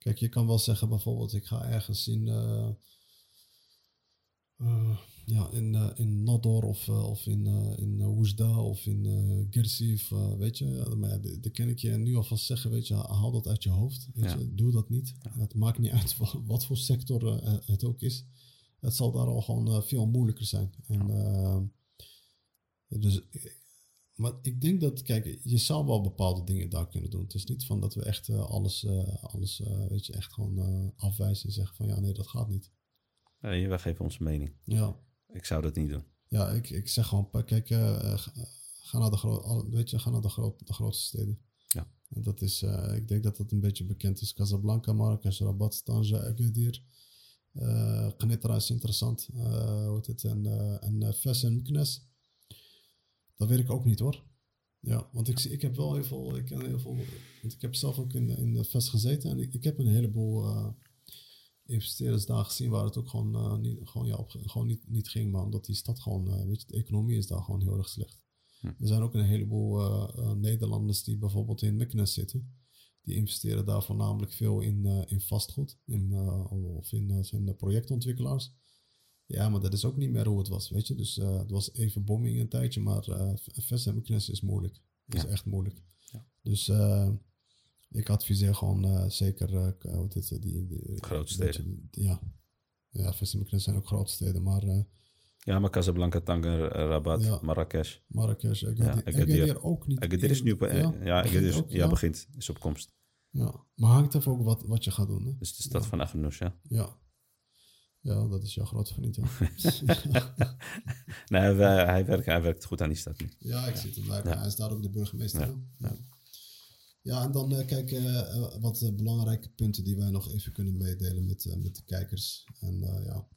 Kijk, je kan wel zeggen bijvoorbeeld, ik ga ergens in, eh, eh, ja, in, eh, in Nador of, of in, in of in uh, Gersif, weet je. Ja, maar ja, dat kan ik je nu alvast zeggen, weet je, haal dat uit je hoofd. Weet Ja. je, doe dat niet. Het maakt niet uit wat, voor sector het ook is. Het zal daar al gewoon veel moeilijker zijn. En, dus maar ik denk dat, kijk, je zou wel bepaalde dingen daar kunnen doen. Het is niet van dat we echt eh, alles, eh, alles eh, weet je, echt gewoon afwijzen en zeggen van ja, nee, dat gaat niet. Nee, wij geven onze mening. Ja, Ik zou dat niet doen. ja ik, ik zeg gewoon, kijk, ga, naar de, weet je, ga naar de, groot, de grootste steden. Ja. En dat is, ik denk dat dat een beetje bekend is. Casablanca, Marrakesh, Rabat, Tanja, Agadir. Knetra is interessant. Hoe heet het? En, en Ves en. Dat weet ik ook niet hoor. Ja, want ik, ik heb wel heel veel, ik ken heel veel, want ik heb zelf ook in, in de Ves gezeten en ik, ik heb een heleboel investeerders daar gezien waar het ook gewoon, niet, gewoon, ja, op, gewoon niet, niet ging, maar omdat die stad gewoon, weet je, de economie is daar gewoon heel erg slecht. Hm. Er zijn ook een heleboel Nederlanders die bijvoorbeeld in Myknes zitten die investeren daar voornamelijk veel in, in vastgoed in, of in zijn projectontwikkelaars. Ja, maar dat is ook niet meer hoe het was, weet je. Dus het was even bombing een tijdje, maar uh, en is moeilijk. Is echt moeilijk. Ja. Dus ik adviseer gewoon zeker uh, dit, die, die, grootsteden. ja, ja en zijn ook grootsteden, maar... ja, maar Casablanca, Tanger, Rabat, ja. Marrakesh. Marrakesh, Agadir, ja, ook niet. Agadir is nu... Ja, ja, begint, ja, begint, is op komst. Ja, maar hangt even ook wat, wat je gaat doen. Hè? Dus de stad van Agnos, ja? Ja. Ja, dat is jouw grote vriend, ja. nee, hij, hij, werkt, hij werkt goed aan die stad nu. Ja, ik zie het daar. Hij is daar ook de burgemeester. Ja, ja. en dan uh, kijk, uh, wat uh, belangrijke punten die wij nog even kunnen meedelen met, met de kijkers. En ja,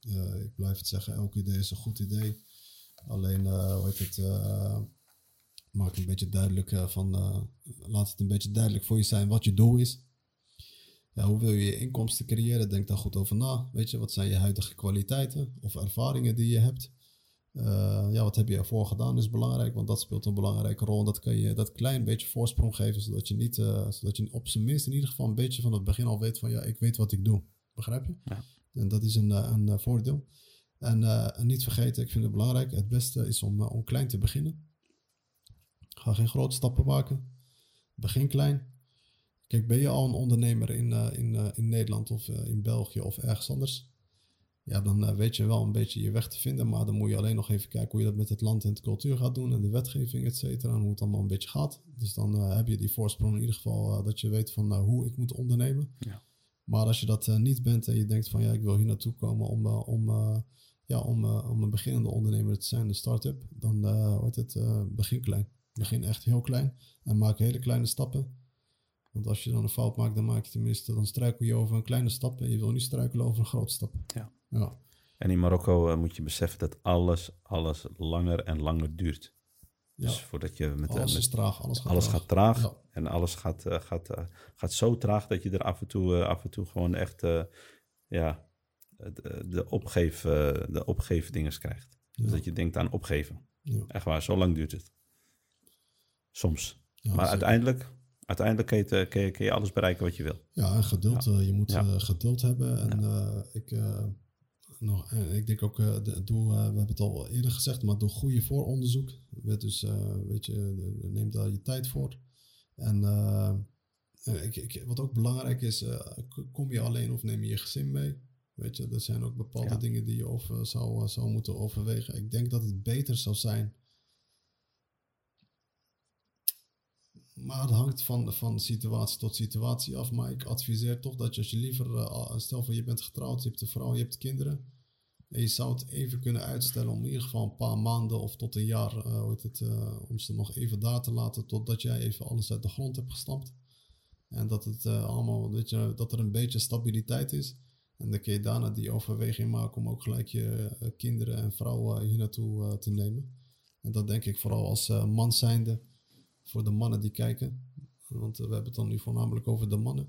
ik blijf het zeggen, elk idee is een goed idee. Alleen, hoe heet het maak een beetje duidelijk van, laat het een beetje duidelijk voor je zijn wat je doel is. Ja, hoe wil je je inkomsten creëren? Denk daar goed over na. Weet je, wat zijn je huidige kwaliteiten of ervaringen die je hebt? Uh, ja, wat heb je ervoor gedaan is belangrijk, want dat speelt een belangrijke rol. En dat kan je dat klein beetje voorsprong geven, zodat je niet, zodat je op zijn minst in ieder geval een beetje van het begin al weet van ja, ik weet wat ik doe. Begrijp je? Ja. En dat is een, een voordeel. En, en, niet vergeten, ik vind het belangrijk, het beste is om, om klein te beginnen. Ga geen grote stappen maken. Begin klein. Kijk, ben je al een ondernemer in, uh, in, uh, in Nederland of uh, in België of ergens anders? Ja, dan weet je wel een beetje je weg te vinden. Maar dan moet je alleen nog even kijken hoe je dat met het land en de cultuur gaat doen. En de wetgeving, et cetera. En hoe het allemaal een beetje gaat. Dus dan heb je die voorsprong in ieder geval dat je weet van hoe ik moet ondernemen. Ja. Maar als je dat niet bent en je denkt van ja, ik wil hier naartoe komen om, om, ja, om, om een beginnende ondernemer te zijn, een start-up. Dan wordt het begin klein. Begin echt heel klein en maak hele kleine stappen. Want als je dan een fout maakt, dan maak je tenminste, dan struikel je over een kleine stap en je wil niet struikelen over een grote stap. Ja. ja. En in Marokko uh, moet je beseffen dat alles, alles langer en langer duurt. Dus ja. voordat je met alles is traag, alles gaat alles traag. Gaat traag ja. En alles gaat, uh, gaat, uh, gaat zo traag dat je er af en toe, af en toe gewoon echt ja, de, de, opgeef, de krijgt. Dus dat je denkt aan opgeven. Echt waar, zo lang duurt het. Soms. maar uiteindelijk, uiteindelijk kun je, kun, je, kun je, alles bereiken wat je wil. Ja, en geduld. Uh, je moet uh, geduld hebben. En ik, nog, ik denk ook, doe, we hebben het al eerder gezegd, maar doe goede vooronderzoek. Dus weet je, neem daar je tijd voor. En ik, ik, wat ook belangrijk is, kom je alleen of neem je je gezin mee? Weet je, er zijn ook bepaalde dingen die je over, zou, zou moeten overwegen. Ik denk dat het beter zou zijn Maar het hangt van, van situatie tot situatie af. Maar ik adviseer toch dat je als je liever, uh, stel voor je bent getrouwd, je hebt een vrouw, je hebt kinderen. En je zou het even kunnen uitstellen om in ieder geval een paar maanden of tot een jaar, uh, hoe het, uh, om ze nog even daar te laten totdat jij even alles uit de grond hebt gestampt. En dat het allemaal, weet je, dat er een beetje stabiliteit is. En dan kun je daarna die overweging maken om ook gelijk je kinderen en vrouwen hier naartoe te nemen. En dat denk ik vooral als man zijnde voor de mannen die kijken. Want we hebben het dan nu voornamelijk over de mannen.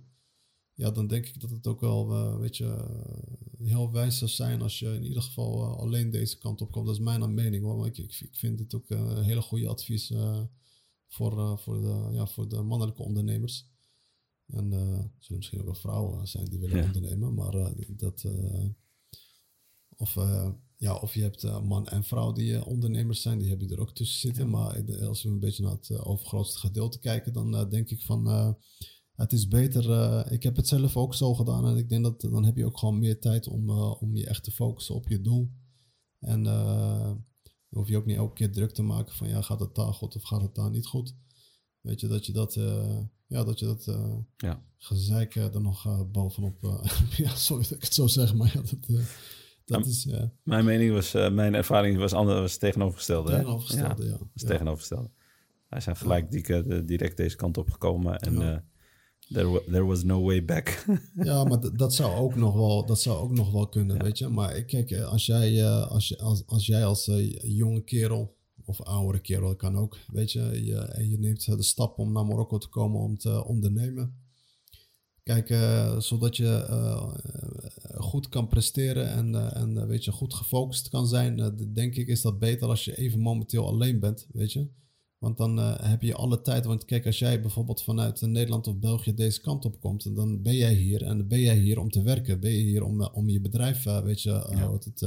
Ja, dan denk ik dat het ook wel, uh, weet je, uh, heel wijs zou zijn als je in ieder geval uh, alleen deze kant op komt. Dat is mijn mening hoor. Ik, ik vind het ook een hele goede advies voor, voor, de, ja, voor de mannelijke ondernemers. En er zullen misschien ook wel vrouwen zijn die willen ondernemen. Maar dat, of ja, of je hebt uh, man en vrouw die uh, ondernemers zijn, die heb je er ook tussen zitten. Maar als we een beetje naar het uh, overgrootste gedeelte kijken, dan denk ik van het is beter. ik heb het zelf ook zo gedaan en ik denk dat dan heb je ook gewoon meer tijd om, om je echt te focussen op je doel. En dan hoef je ook niet elke keer druk te maken van ja, gaat het daar goed of gaat het daar niet goed. Weet je, dat je dat, ja, dat, je dat ja. gezeik er nog bovenop, ja, sorry dat ik het zo zeg, maar ja, dat dat is, ja. Mijn mening was, uh, mijn ervaring was, anders, was tegenovergestelde. Tegenovergestelde, ja. ja. Was tegenovergestelde. Hij zijn gelijk die, direct deze kant op gekomen. En uh, There, there was no way back. ja, maar dat zou ook nog wel, dat zou ook nog wel kunnen, weet je. Maar ik kijk, eh, als jij eh, als, je, als, als, jij als eh, jonge kerel of oudere kerel, dat kan ook, weet je, je, en je neemt de stap om naar Marokko te komen om te ondernemen. Kijk, eh, zodat je eh, goed kan presteren en, eh, en weet je, goed gefocust kan zijn, denk ik is dat beter als je even momenteel alleen bent, weet je. Want dan heb je alle tijd. Want kijk, als jij bijvoorbeeld vanuit Nederland of België deze kant op komt, dan ben jij hier. En ben jij hier om te werken. Ben je hier om, om je bedrijf, weet je, Ja. het,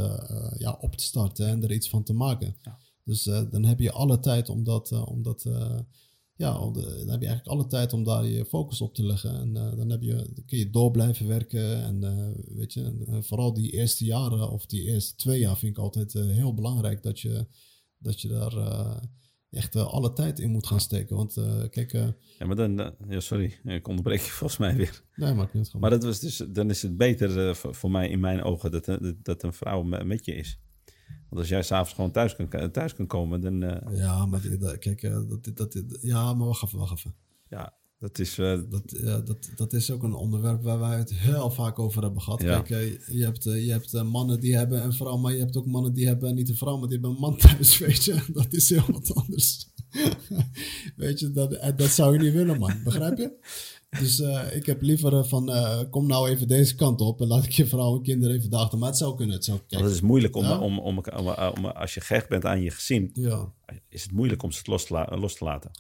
ja, op te starten en er iets van te maken. Ja. Dus dan heb je alle tijd om dat, om dat ja, dan heb je eigenlijk alle tijd om daar je focus op te leggen. En eh, dan, heb je, dan kun je door blijven werken. En eh, weet je, en, eh, vooral die eerste jaren of die eerste twee jaar vind ik altijd heel belangrijk dat je, dat je daar echt alle tijd in moet gaan steken. Want kijk, Ja, maar dan, ja, sorry, ik onderbreek je volgens mij weer. nee, maakt niet uit. Maar dat was dus, dan is het beter voor, voor mij in mijn ogen dat, dat, dat een vrouw me- met je is. Want als jij s'avonds gewoon thuis kan, thuis kan komen, dan uh, Ja, maar kijk, eh, dat, dat, dat, ja, maar wacht even, wacht even. ja, dat is... Uh, Dat, ja, dat, dat is ook een onderwerp waar wij het heel vaak over hebben gehad. Ja. Kijk, eh, je hebt, eh, je hebt eh, mannen die hebben een vrouw, maar je hebt ook mannen die hebben niet een vrouw, maar die hebben een man thuis, weet je. Dat is heel wat anders. weet je, dat, dat zou je niet willen, man. Begrijp je? Dus eh, ik heb liever eh, van, eh, kom nou even deze kant op en laat ik je vrouw en kinderen even dagen. Maar het zou kunnen. Het zou, kijk, dat is moeilijk om, Ja. om, om, om, om- als je gehecht bent aan je gezin, ja. is het moeilijk om ze het los te, la- los te laten.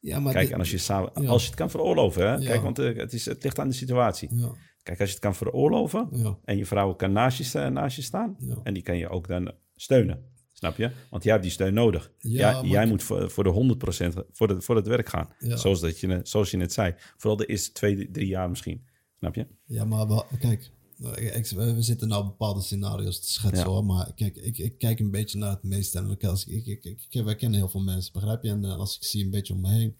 Ja, maar Kijk, dit- en als je, samen, Ja. als je het kan veroorloven, hè? Kijk, want het, is, het ligt aan de situatie. ja, Kijk, als je het kan veroorloven en je vrouw kan naast je, naast je staan, en die kan je ook dan steunen. Snap je? Want jij hebt die steun nodig. Ja, jij, moet voor, voor de 100% voor, de, voor het werk gaan. Ja. Zoals, dat je, net- zoals je net zei. Vooral de eerste twee, drie jaar misschien. Snap je? Ja, maar kijk, ik- we zitten nou bepaalde scenario's te schetsen Ja. hoor. Maar kijk, ik, ik kijk een beetje naar het meest. En als ik, ik, ik, ik, wij kennen heel veel mensen, begrijp je? En eh, als ik zie een beetje om me heen.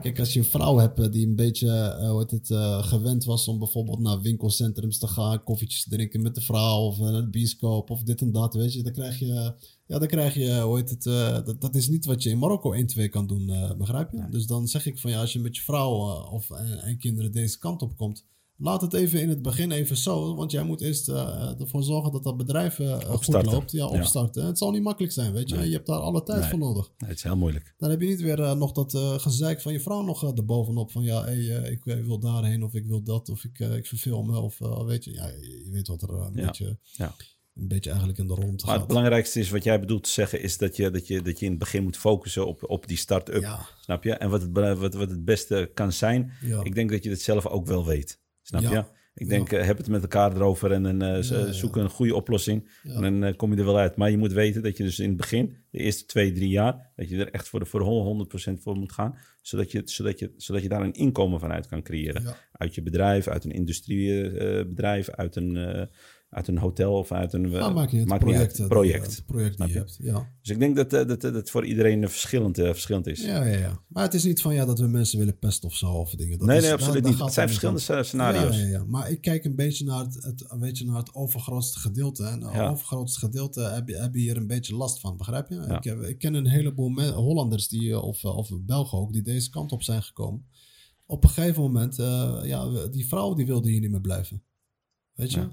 Kijk, als je een vrouw hebt eh, die een beetje eh, hoe heet het, eh, gewend was om bijvoorbeeld naar winkelcentrums te gaan, koffietjes te drinken met de vrouw of naar de bioscoop of dit en dat, weet je, dan krijg je, ja, dan krijg je, hoe heet het, dat, dat is niet wat je in Marokko 1, 2 kan doen, begrijp je? Dus dan zeg ik van ja, als je met je vrouw of en, en kinderen deze kant op komt, laat het even in het begin even zo, want jij moet eerst eh, ervoor zorgen dat dat bedrijf eh, goed loopt. Ja, Ja. opstarten. Het zal niet makkelijk zijn, weet je. Nee. Je hebt daar alle tijd Nee. voor nodig. Nee, het is heel moeilijk. Dan heb je niet weer eh, nog dat eh, gezeik van je vrouw nog eh, erbovenop. Van ja, hey, eh, ik eh, wil daarheen of ik wil dat of ik, eh, ik verveel me. Of eh, weet je, ja, je weet wat er eh, een, Ja, beetje, ja. een beetje eigenlijk in de rond Maar het gaat. belangrijkste is wat jij bedoelt te zeggen, is dat je, dat je, dat je in het begin moet focussen op, op die start-up. Ja, Snap je? En wat het, wat, wat het beste kan zijn, ja. ik denk dat je het zelf ook wel weet. Snap Ja. je? Ik denk, eh, heb het met elkaar erover en eh, zoek een goede oplossing. En dan eh, kom je er wel uit. Maar je moet weten dat je dus in het begin, de eerste twee, drie jaar, dat je er echt voor, de, voor de 100% voor moet gaan. Zodat je, zodat, je, zodat je daar een inkomen vanuit kan creëren. Uit je bedrijf, uit een industriebedrijf, uit, een, uit een hotel of uit een... eh, Nou, maakt niet uit. maakt niet project, uit. eh, project. eh, het project die je Snap hebt. Ja. Dus ik denk dat, eh, dat, dat het voor iedereen verschillend, eh, verschillend is. Ja, ja, ja. Maar het is niet van ja dat we mensen willen pesten of zo of dingen. Dat nee, is, nee, absoluut daar niet. Het zijn verschillende sce- scenario's. Ja, ja, ja. Maar ik kijk een beetje naar het, het, een beetje naar het overgrootste gedeelte. En het Ja. overgrootste gedeelte heb je, heb je hier een beetje last van, begrijp je? Ik, heb, ik ken een heleboel Hollanders die, eh, of, eh, of Belgen ook, die deze kant op zijn gekomen. Op een gegeven moment, eh, ja, die vrouw die wilde hier niet meer blijven. Weet je?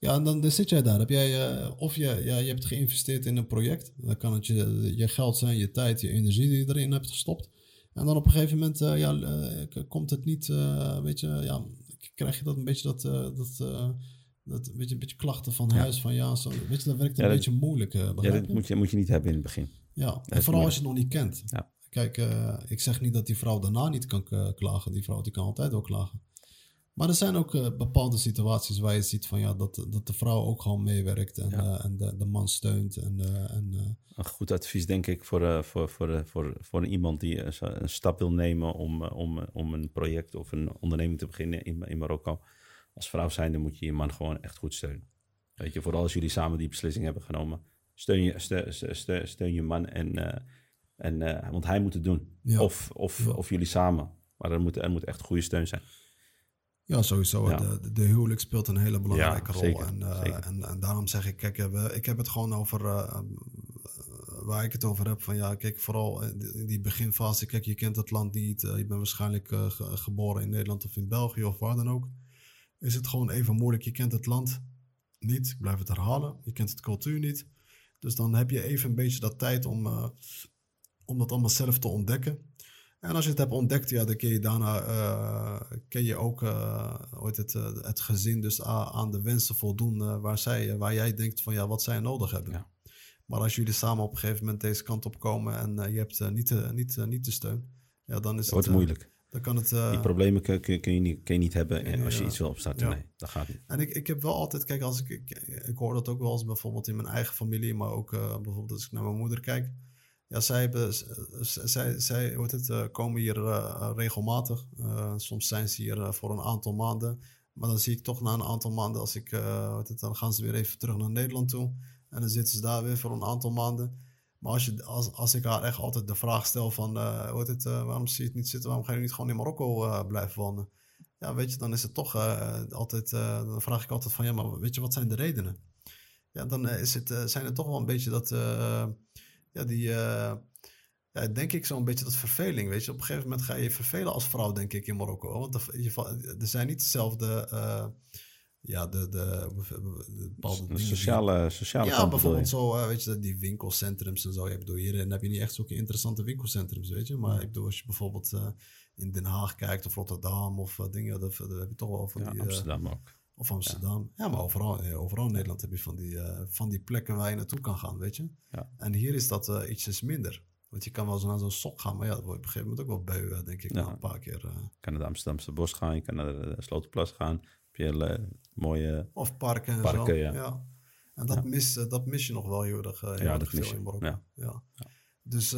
Ja. En dan, dan zit jij daar. Heb jij, eh, of je, ja, je hebt geïnvesteerd in een project. Dan kan het je, je geld zijn, je tijd, je energie die je erin hebt gestopt. En dan op een gegeven moment eh, ja, eh, komt het niet, weet je, ja, krijg je dat een beetje dat, dat, dat weet je, een beetje klachten van Ja. huis. Van ja, zo, weet je, dat werkt een Ja, dat- beetje moeilijk. Ja, dat moet je, moet je niet hebben in het begin. Ja, en vooral als je het nog niet kent. Ja. Kijk, ik zeg niet dat die vrouw daarna niet kan klagen. Die vrouw die kan altijd wel klagen. Maar er zijn ook eh, bepaalde situaties waar je ziet van ja, dat, dat de vrouw ook gewoon meewerkt en, Ja. eh, en de, de man steunt. En, eh, en, Een goed advies, denk ik, voor, voor, voor, voor, voor iemand die een stap wil nemen om, om, om een project of een onderneming te beginnen in, in Marokko. Als vrouw zijnde moet je je man gewoon echt goed steunen. Weet je, vooral als jullie samen die beslissing hebben genomen. Steun je, steun, steun, steun je man, en, en, want hij moet het doen. Ja. Of, of, Ja. of jullie samen. Maar er moet, er moet echt goede steun zijn. Ja, sowieso. Ja. De, de, huwelijk speelt een hele belangrijke Ja, rol. En, eh, en, en daarom zeg ik, kijk, eh, ik heb het gewoon over eh, waar ik het over heb, van ja, kijk, vooral in die beginfase, kijk, je kent het land niet, je bent waarschijnlijk geboren in Nederland of in België of waar dan ook. Is het gewoon even moeilijk, je kent het land niet, ik blijf het herhalen, je kent het cultuur niet. Dus dan heb je even een beetje dat tijd om, om dat allemaal zelf te ontdekken. En als je het hebt ontdekt, ja, dan kun je daarna uh, kun je ook uh, het, uh, het gezin dus aan de wensen voldoen waar, zij, waar jij denkt van ja, wat zij nodig hebben. Ja. Maar als jullie samen op een gegeven moment deze kant op komen en je hebt niet, de, niet, niet de steun, ja, dan is het... wordt moeilijk. Dan kan het, Die problemen kun, kun, kun, je niet, kun je niet hebben en als je iets wil opstarten. Nee, dat gaat niet. En ik, ik heb wel altijd, kijk, als ik, ik, ik hoor dat ook wel eens bijvoorbeeld in mijn eigen familie, maar ook bijvoorbeeld als ik naar mijn moeder kijk ja, zij, hebben, zij, zij wordt het, uh, komen hier uh, regelmatig. Uh, soms zijn ze hier voor een aantal maanden. Maar dan zie ik toch na een aantal maanden, als ik, het, dan gaan ze weer even terug naar Nederland toe. En dan zitten ze daar weer voor een aantal maanden. Maar als, je, als, als ik haar echt altijd de vraag stel van, wordt het, waarom zie je het niet zitten? Waarom ga je niet gewoon in Marokko blijven wonen? Ja, weet je, dan is het toch altijd, dan vraag ik altijd van, ja, maar weet je, wat zijn de redenen? Ja, dan is het, zijn het toch wel een beetje dat ja, die, uh, ja, denk ik zo'n beetje dat verveling, weet je. Op een gegeven moment ga je je vervelen als vrouw, denk ik, in Marokko. Want er, er zijn niet dezelfde... Uh, ja, de, de, de sociale, sociale Ja, bijvoorbeeld zo, uh, weet je, die winkelcentrums en zo. Ik bedoel, hier heb je niet echt zulke interessante winkelcentrums, weet je. Maar ik bedoel, als je bijvoorbeeld uh, in Den Haag kijkt of Rotterdam of uh, dingen, dat, heb je toch wel van ja, die... Amsterdam ook. Of Amsterdam. Ja, maar overal, overal in Nederland heb je van die, uh, van die plekken waar je naartoe kan gaan, weet je. Ja. En hier is dat uh, ietsjes minder. Want je kan wel zo naar zo'n sok gaan, maar ja, dat wordt op een gegeven moment ook wel beu, denk ik, een paar keer. Uh. Je kan naar de Amsterdamse bos gaan, je kan naar de Slotenplas gaan. Heb je mooie... Of parken en parken, zo. Ja. ja. En dat, mis, dat mis je nog wel heel erg, heel ja, dat veel in Marokko. Ja. Ja. Dus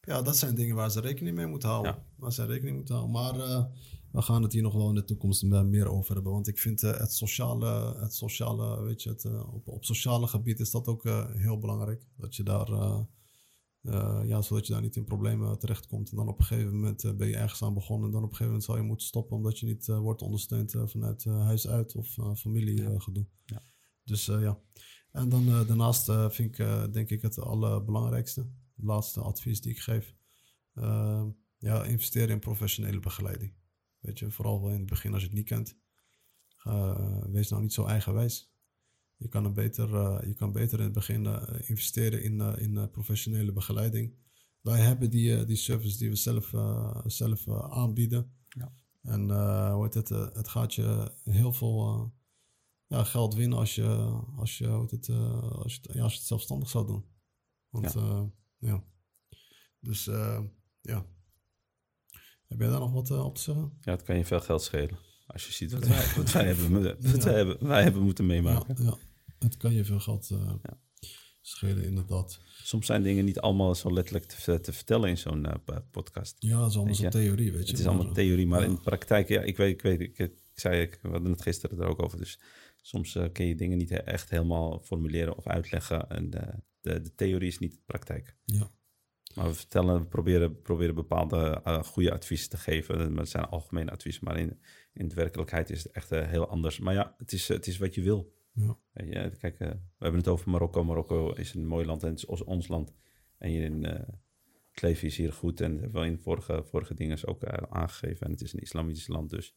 ja, dat zijn dingen waar ze rekening mee moeten houden. Waar ze rekening moeten houden. Maar we gaan het hier nog wel in de toekomst meer over hebben. Want ik vind uh, het sociale, het sociale, weet je, het, uh, op, op sociale gebied is dat ook uh, heel belangrijk. Dat je daar, ja, zodat je daar niet in problemen terechtkomt. En dan op een gegeven moment ben je ergens aan begonnen. En dan op een gegeven moment zal je moeten stoppen omdat je niet wordt ondersteund vanuit huis uit of familiegedoe. Ja. Dus ja. En dan daarnaast vind ik denk ik het allerbelangrijkste, het laatste advies die ik geef. ja, investeren in professionele begeleiding. Weet je, vooral in het begin als je het niet kent. wees nou niet zo eigenwijs. Je kan, er beter, uh, je kan beter in het begin uh, investeren in, in professionele begeleiding. Wij hebben die, die service die we zelf, zelf aanbieden. Ja. En hoe het, het gaat je heel veel ja, geld winnen als je, als, je, het, als, je, ja, als je het zelfstandig zou doen. Want ja. ja. Dus ja, heb jij daar nog wat uh, op te zeggen? Ja, het kan je veel geld schelen. Als je ziet wat wij, wat wij, hebben, wat wij, hebben, wij hebben moeten meemaken. Ja, ja. het kan je veel geld uh, ja. schelen, inderdaad. Soms zijn dingen niet allemaal zo letterlijk te, te vertellen in zo'n uh, podcast. Ja, het is allemaal zo'n theorie, weet je. Het is allemaal theorie, maar in de praktijk, ja, ik weet, ik weet, ik, ik zei, ik, we hadden het gisteren er ook over, dus soms uh, kun je dingen niet echt helemaal formuleren of uitleggen. En de, de, de theorie is niet de praktijk. Ja. Maar we vertellen, we proberen, proberen bepaalde uh, goede adviezen te geven. Dat zijn algemene adviezen, maar in, in de werkelijkheid is het echt uh, heel anders. Maar ja, het is, het is wat je wil. Ja. ja kijk, uh, we hebben het over Marokko. Marokko is een mooi land en het is ons land. En hier in het leven is hier goed. En dat hebben we in vorige, vorige dingen ook aangegeven. En het is een islamitisch land, dus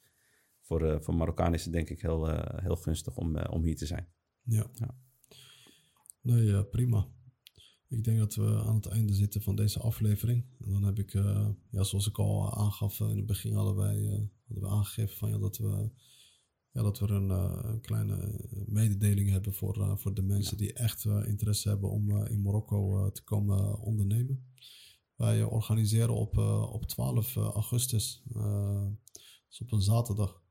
voor, voor Marokkaan is het denk ik heel, heel gunstig om, om hier te zijn. Ja. ja. Nee, prima. Ik denk dat we aan het einde zitten van deze aflevering. En dan heb ik, uh, ja, zoals ik al aangaf uh, in het begin, hadden wij uh, hadden we aangegeven van, ja, dat we, ja, dat we een, een kleine mededeling hebben voor, voor de mensen die echt interesse hebben om in Marokko te komen ondernemen. Wij organiseren op, op 12 augustus, dus op een zaterdag,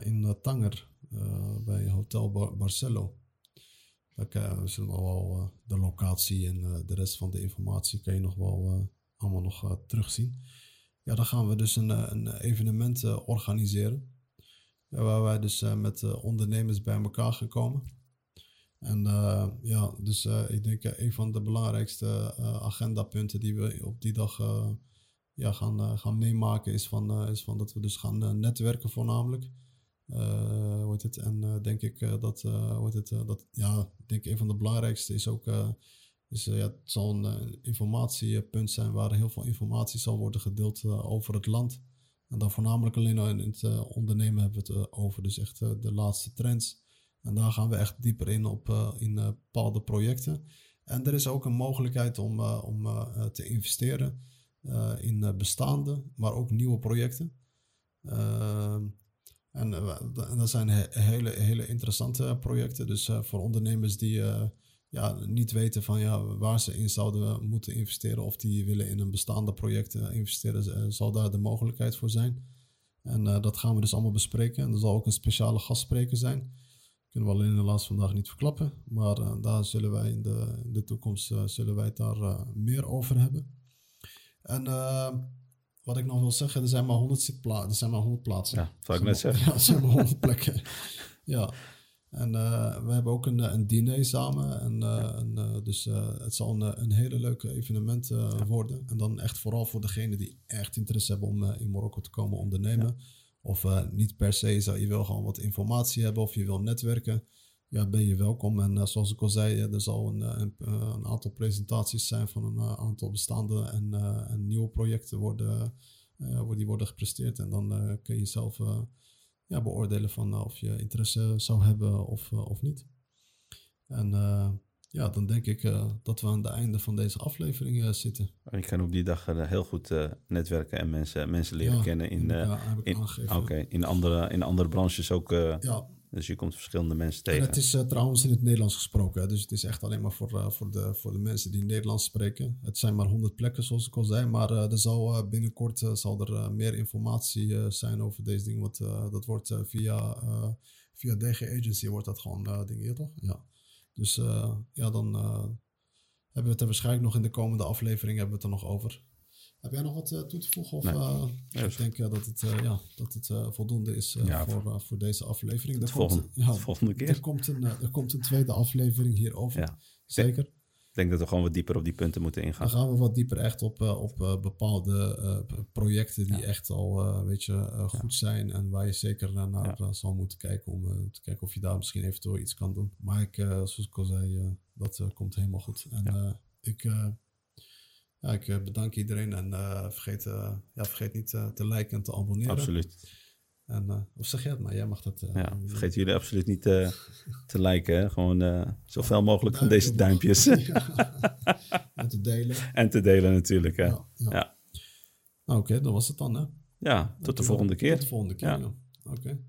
in Tanger bij Hotel Bar Barcelo. We zullen wel uh, de locatie en uh, de rest van de informatie kan je nog wel uh, allemaal nog terugzien. Ja, dan gaan we dus een, een evenement organiseren. waar wij dus met ondernemers bij elkaar gaan komen. En ja, dus ik denk een van de belangrijkste agendapunten die we op die dag ja, gaan, gaan meemaken is van, is van dat we dus gaan netwerken voornamelijk. Uh, hoe het? En denk ik dat, hoe het? dat, ja, denk een van de belangrijkste is ook, is, ja, het zal een informatiepunt zijn waar heel veel informatie zal worden gedeeld over het land. En dan voornamelijk alleen in het ondernemen hebben we het over, dus echt de laatste trends. En daar gaan we echt dieper in op in bepaalde projecten. En er is ook een mogelijkheid om, om te investeren in bestaande, maar ook nieuwe projecten. En dat zijn hele, hele interessante projecten. Dus voor ondernemers die ja, niet weten van ja, waar ze in zouden moeten investeren of die willen in een bestaande project investeren, zal daar de mogelijkheid voor zijn. En dat gaan we dus allemaal bespreken. En er zal ook een speciale gastspreker zijn kunnen we alleen helaas vandaag niet verklappen. Maar daar zullen wij in de, in de toekomst uh, zullen wij daar meer over hebben. En wat ik nog wil zeggen, er zijn maar 100, pla er zijn maar 100 plaatsen. Ja, zou ik net zeggen. Ja, er zijn maar 100 plekken. ja. En we hebben ook een, een diner samen. En, en dus het zal een, een hele leuke evenement ja. worden. En dan echt vooral voor degenen die echt interesse hebben om in Marokko te komen ondernemen. Ja of niet per se, zou je wil gewoon wat informatie hebben of je wil netwerken. Ja, ben je welkom. En uh, zoals ik al zei, er zal een, eh, een, een, aantal presentaties zijn van een aantal bestaande en, en nieuwe projecten worden, die worden gepresteerd. En dan kun je zelf ja, beoordelen van of je interesse zou hebben of, of niet. En ja, dan denk ik dat we aan het einde van deze aflevering zitten. Je kan op die dag heel goed netwerken en mensen, mensen leren ja, kennen in, ja, in, okay, in, andere, in andere branches ook. ja. Dus je komt verschillende mensen tegen. En het is trouwens in het Nederlands gesproken, dus het is echt alleen maar voor, voor, de, voor de mensen die Nederlands spreken. Het zijn maar 100 plekken, zoals ik al zei, maar er zal binnenkort zal er meer informatie zijn over deze dingen. Want dat wordt via, via DG Agency wordt dat gewoon dingen, toch? Ja. Dus ja, dan hebben we het er waarschijnlijk nog in de komende aflevering hebben we het er nog over. Heb jij nog wat uh, toe te voegen? Of, nee. ik denk dat het, ja, dat het voldoende is ja, voor, voor deze aflevering. Er volgende, komt, ja, volgende keer. Er komt, een, er komt een tweede aflevering hierover. Ja. Zeker. Ik denk dat we gewoon wat dieper op die punten moeten ingaan. Dan gaan we wat dieper echt op, op bepaalde projecten die echt al weet je, goed zijn. En waar je zeker naar zal moeten kijken om te kijken of je daar misschien eventueel iets kan doen. Maar ik, zoals ik al zei, dat komt helemaal goed. En ik, ja, ik bedank iedereen en vergeet, ja, vergeet niet te liken en te abonneren. Absoluut. En, uh, of zeg jij het maar, jij mag dat. Uh, ja, vergeet jullie absoluut niet uh, te liken. Hè? Gewoon zoveel mogelijk van deze duimpjes. en te delen. En te delen natuurlijk. Hè? Ja, ja. ja. Nou, oké, okay, dat was het dan. Hè? Ja, tot de volgende keer. Tot de volgende keer. Oké. Okay.